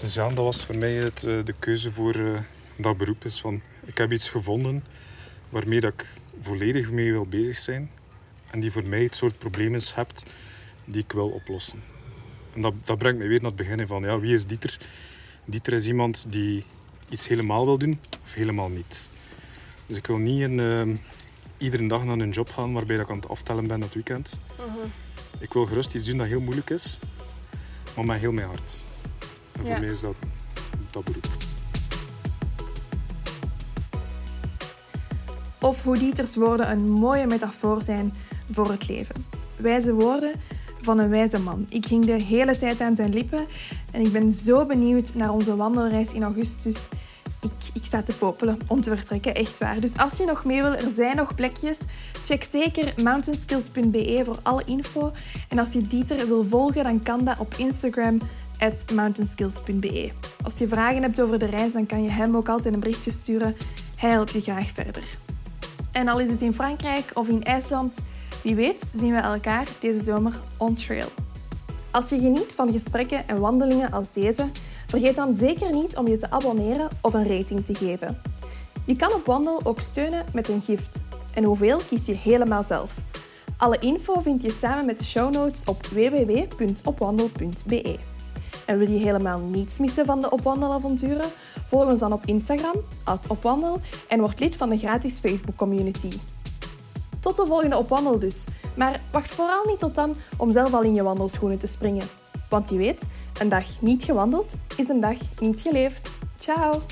Dus ja, dat was voor mij het, eh, de keuze voor uh, dat beroep. Is van, ik heb iets gevonden waarmee dat ik volledig mee wil bezig zijn. En die voor mij het soort problemen hebt die ik wil oplossen. En dat, dat brengt mij weer naar het begin van ja, wie is Dieter? Dieter is iemand die iets helemaal wil doen of helemaal niet. Dus ik wil niet een, uh, iedere dag naar een job gaan waarbij ik aan het aftellen ben dat weekend. Uh Ik wil gerust iets doen dat heel moeilijk is, maar met heel mijn hart. En voor mij is dat dat beroep. Of hoe Dieters woorden een mooie metafoor zijn voor het leven. Wijze woorden van een wijze man. Ik ging de hele tijd aan zijn lippen en ik ben zo benieuwd naar onze wandelreis in augustus. Ik, ik sta te popelen om te vertrekken, echt waar. Dus als je nog mee wil, er zijn nog plekjes. Check zeker mountainskills.be voor alle info. En als je Dieter wil volgen, dan kan dat op Instagram mountainskills.be. Als je vragen hebt over de reis, dan kan je hem ook altijd een berichtje sturen. Hij helpt je graag verder. En al is het in Frankrijk of in IJsland, wie weet zien we elkaar deze zomer on trail. Als je geniet van gesprekken en wandelingen als deze, vergeet dan zeker niet om je te abonneren of een rating te geven. Je kan op Wandel ook steunen met een gift. En hoeveel kies je helemaal zelf. Alle info vind je samen met de show notes op www.opwandel.be. En wil je helemaal niets missen van de Opwandelavonturen? Volg ons dan op Instagram, opwandel, en word lid van de gratis Facebook community. Tot de volgende op wandel dus. Maar wacht vooral niet tot dan om zelf al in je wandelschoenen te springen. Want je weet, een dag niet gewandeld is een dag niet geleefd. Ciao!